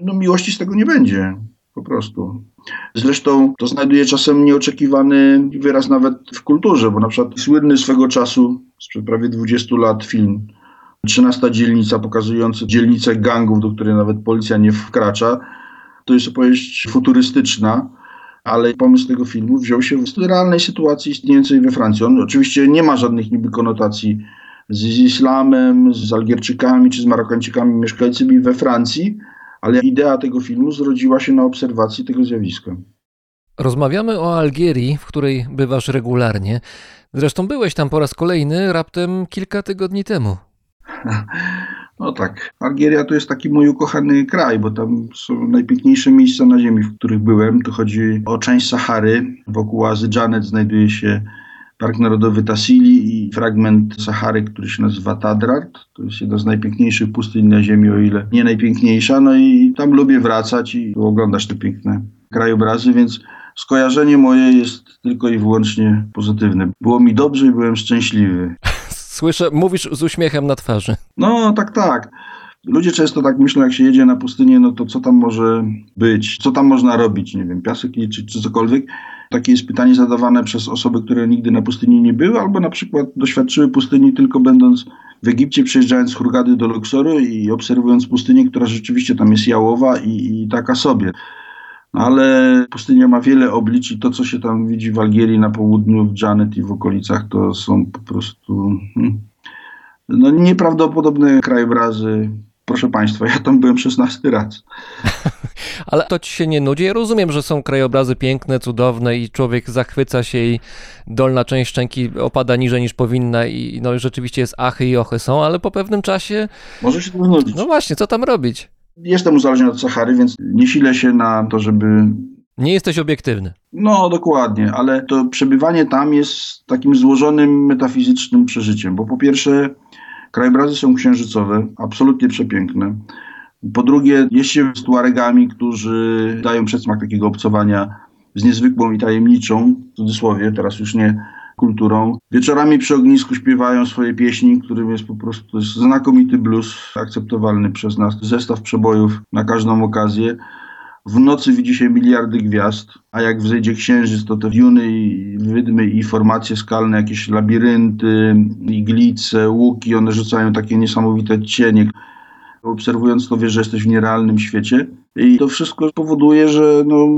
C: No miłości z tego nie będzie, po prostu. Zresztą to znajduje czasem nieoczekiwany wyraz nawet w kulturze, bo na przykład słynny swego czasu, sprzed prawie 20 lat film 13 dzielnica pokazujący dzielnicę gangów, do której nawet policja nie wkracza. To jest opowieść futurystyczna, ale pomysł tego filmu wziął się z realnej sytuacji istniejącej we Francji. On oczywiście nie ma żadnych niby konotacji z islamem, z Algierczykami czy z Marokańczykami mieszkającymi we Francji, ale idea tego filmu zrodziła się na obserwacji tego zjawiska.
A: Rozmawiamy o Algierii, w której bywasz regularnie. Zresztą byłeś tam po raz kolejny raptem kilka tygodni temu.
C: No tak, Algieria to jest taki mój ukochany kraj, bo tam są najpiękniejsze miejsca na ziemi, w których byłem. Tu chodzi o część Sahary. Wokół Azy Janet znajduje się Park Narodowy Tassili i fragment Sahary, który się nazywa Tadrart. To jest jedna z najpiękniejszych pustyń na ziemi, o ile nie najpiękniejsza. No i tam lubię wracać i oglądać te piękne krajobrazy, więc skojarzenie moje jest tylko i wyłącznie pozytywne. Było mi dobrze i byłem szczęśliwy.
A: Słyszę, mówisz z uśmiechem na twarzy.
C: No, tak, tak. Ludzie często tak myślą, jak się jedzie na pustynię, no to co tam może być, co tam można robić, nie wiem, piasek czy, czy cokolwiek. Takie jest pytanie zadawane przez osoby, które nigdy na pustyni nie były, albo na przykład doświadczyły pustyni tylko będąc w Egipcie przyjeżdżając z Hurgady do Luxoru i obserwując pustynię, która rzeczywiście tam jest jałowa i, i taka sobie. Ale pustynia ma wiele oblicz i to, co się tam widzi w Algierii na południu, w Janet i w okolicach, to są po prostu hmm, no, nieprawdopodobne krajobrazy. Proszę Państwa, ja tam byłem 16 raz.
A: Ale to ci się nie nudzi? Ja rozumiem, że są krajobrazy piękne, cudowne i człowiek zachwyca się i dolna część szczęki opada niżej niż powinna i no rzeczywiście jest achy i ochy są, ale po pewnym czasie...
C: Może się to nudzić.
A: No właśnie, co tam robić?
C: Jestem uzależniony od Sahary, więc nie silę się na to, żeby
A: nie jesteś obiektywny.
C: No, dokładnie, ale to przebywanie tam jest takim złożonym metafizycznym przeżyciem, bo po pierwsze, krajobrazy są księżycowe, absolutnie przepiękne. Po drugie, jest się z tuaregami, którzy dają przedsmak takiego obcowania z niezwykłą i tajemniczą, w cudzysłowie, teraz już nie kulturą. Wieczorami przy ognisku śpiewają swoje pieśni, którym jest po prostu jest znakomity blues, akceptowalny przez nas, zestaw przebojów na każdą okazję. W nocy widzi się miliardy gwiazd, a jak wzejdzie księżyc, to te wiuny i wydmy i formacje skalne, jakieś labirynty, iglice, łuki, one rzucają takie niesamowite cienie. Obserwując to wiesz, że jesteś w nierealnym świecie i to wszystko powoduje, że no,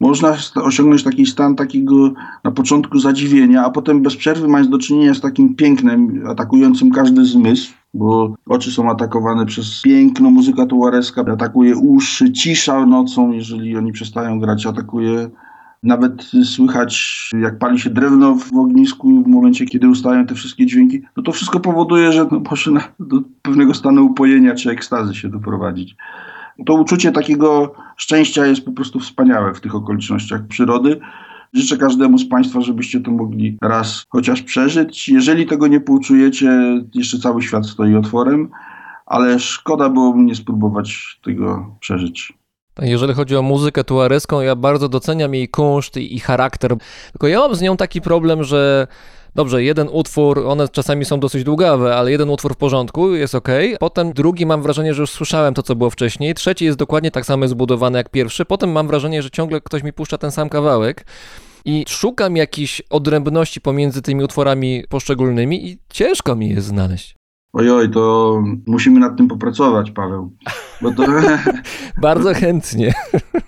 C: można osiągnąć taki stan takiego na początku zadziwienia, a potem bez przerwy mając do czynienia z takim pięknem atakującym każdy zmysł, bo oczy są atakowane przez piękno, muzyka tuareska atakuje uszy, cisza nocą, jeżeli oni przestają grać, atakuje nawet słychać, jak pali się drewno w ognisku w momencie, kiedy ustają te wszystkie dźwięki. No to wszystko powoduje, że no może na, do pewnego stanu upojenia czy ekstazy się doprowadzić. To uczucie takiego szczęścia jest po prostu wspaniałe w tych okolicznościach przyrody. Życzę każdemu z Państwa, żebyście to mogli raz chociaż przeżyć. Jeżeli tego nie poczujecie, jeszcze cały świat stoi otworem, ale szkoda byłoby nie spróbować tego przeżyć.
A: Jeżeli chodzi o muzykę tuareską, ja bardzo doceniam jej kunszt i, i charakter. Tylko ja mam z nią taki problem, że dobrze, jeden utwór, one czasami są dosyć długawe, ale jeden utwór w porządku, jest ok. Potem drugi mam wrażenie, że już słyszałem to, co było wcześniej. Trzeci jest dokładnie tak samo zbudowany jak pierwszy. Potem mam wrażenie, że ciągle ktoś mi puszcza ten sam kawałek. I szukam jakiejś odrębności pomiędzy tymi utworami poszczególnymi i ciężko mi jest znaleźć.
C: Ojoj, to musimy nad tym popracować, Paweł. Bo to...
A: Bardzo chętnie.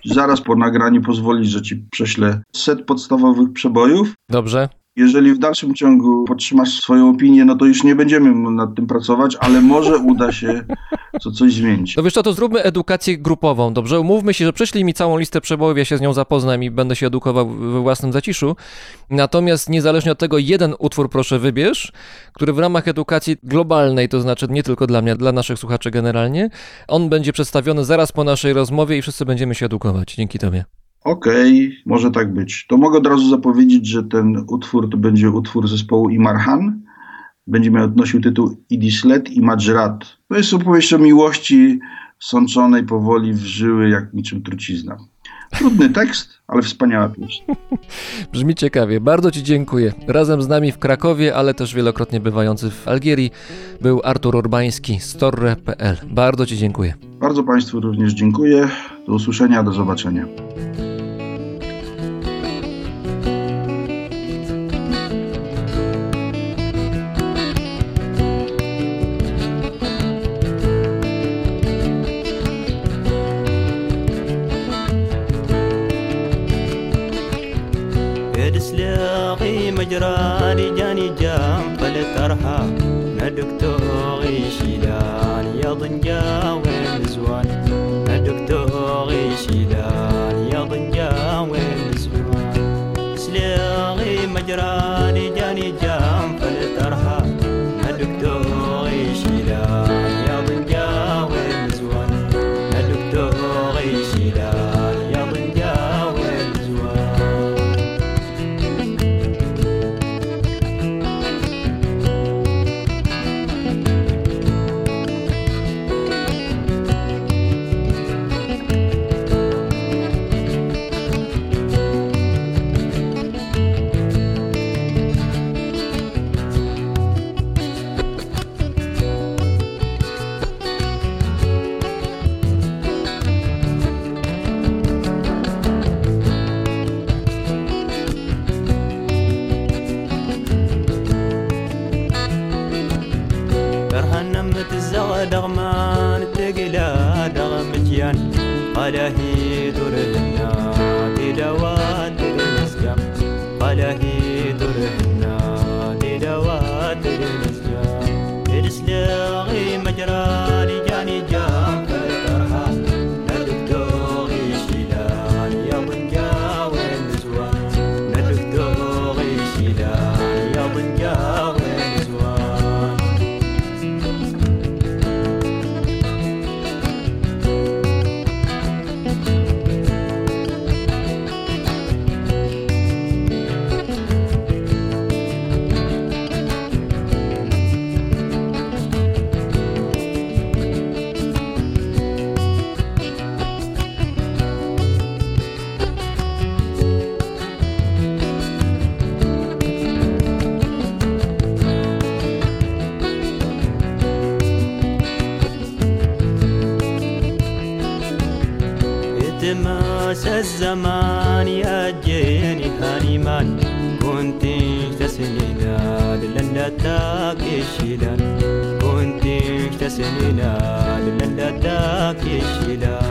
C: Zaraz po nagraniu pozwolisz, że ci prześlę set podstawowych przebojów.
A: Dobrze.
C: Jeżeli w dalszym ciągu podtrzymasz swoją opinię, no to już nie będziemy nad tym pracować, ale może uda się co coś zmienić.
A: No wiesz co, to zróbmy edukację grupową, dobrze? Umówmy się, że przyszli mi całą listę przebojów, ja się z nią zapoznam i będę się edukował we własnym zaciszu. Natomiast niezależnie od tego, jeden utwór proszę wybierz, który w ramach edukacji globalnej, to znaczy nie tylko dla mnie, dla naszych słuchaczy generalnie, on będzie przedstawiony zaraz po naszej rozmowie i wszyscy będziemy się edukować. Dzięki tobie.
C: Okej, okay, może tak być. To mogę od razu zapowiedzieć, że ten utwór to będzie utwór zespołu Imarhan. Będzie miał odnosił tytuł Idislet i Majrat. To jest opowieść o miłości sączonej powoli w żyły jak niczym trucizna. Trudny tekst, ale wspaniała pieśń.
A: Brzmi ciekawie. Bardzo Ci dziękuję. Razem z nami w Krakowie, ale też wielokrotnie bywający w Algierii był Artur Urbański z torre.pl. Bardzo Ci dziękuję.
C: Bardzo Państwu również dziękuję. Do usłyszenia, do zobaczenia.
D: daakishiidhaan wanti ibsa seeninaa lallaa daakishiidhaan.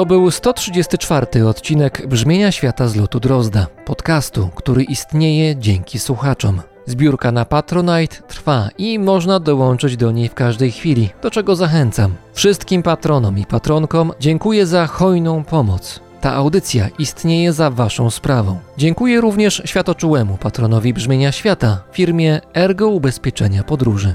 A: To był 134 odcinek Brzmienia Świata z lotu Drozda, podcastu, który istnieje dzięki słuchaczom. Zbiórka na Patronite trwa i można dołączyć do niej w każdej chwili, do czego zachęcam. Wszystkim patronom i patronkom dziękuję za hojną pomoc. Ta audycja istnieje za Waszą sprawą. Dziękuję również światoczułemu patronowi Brzmienia Świata, firmie Ergo Ubezpieczenia Podróży.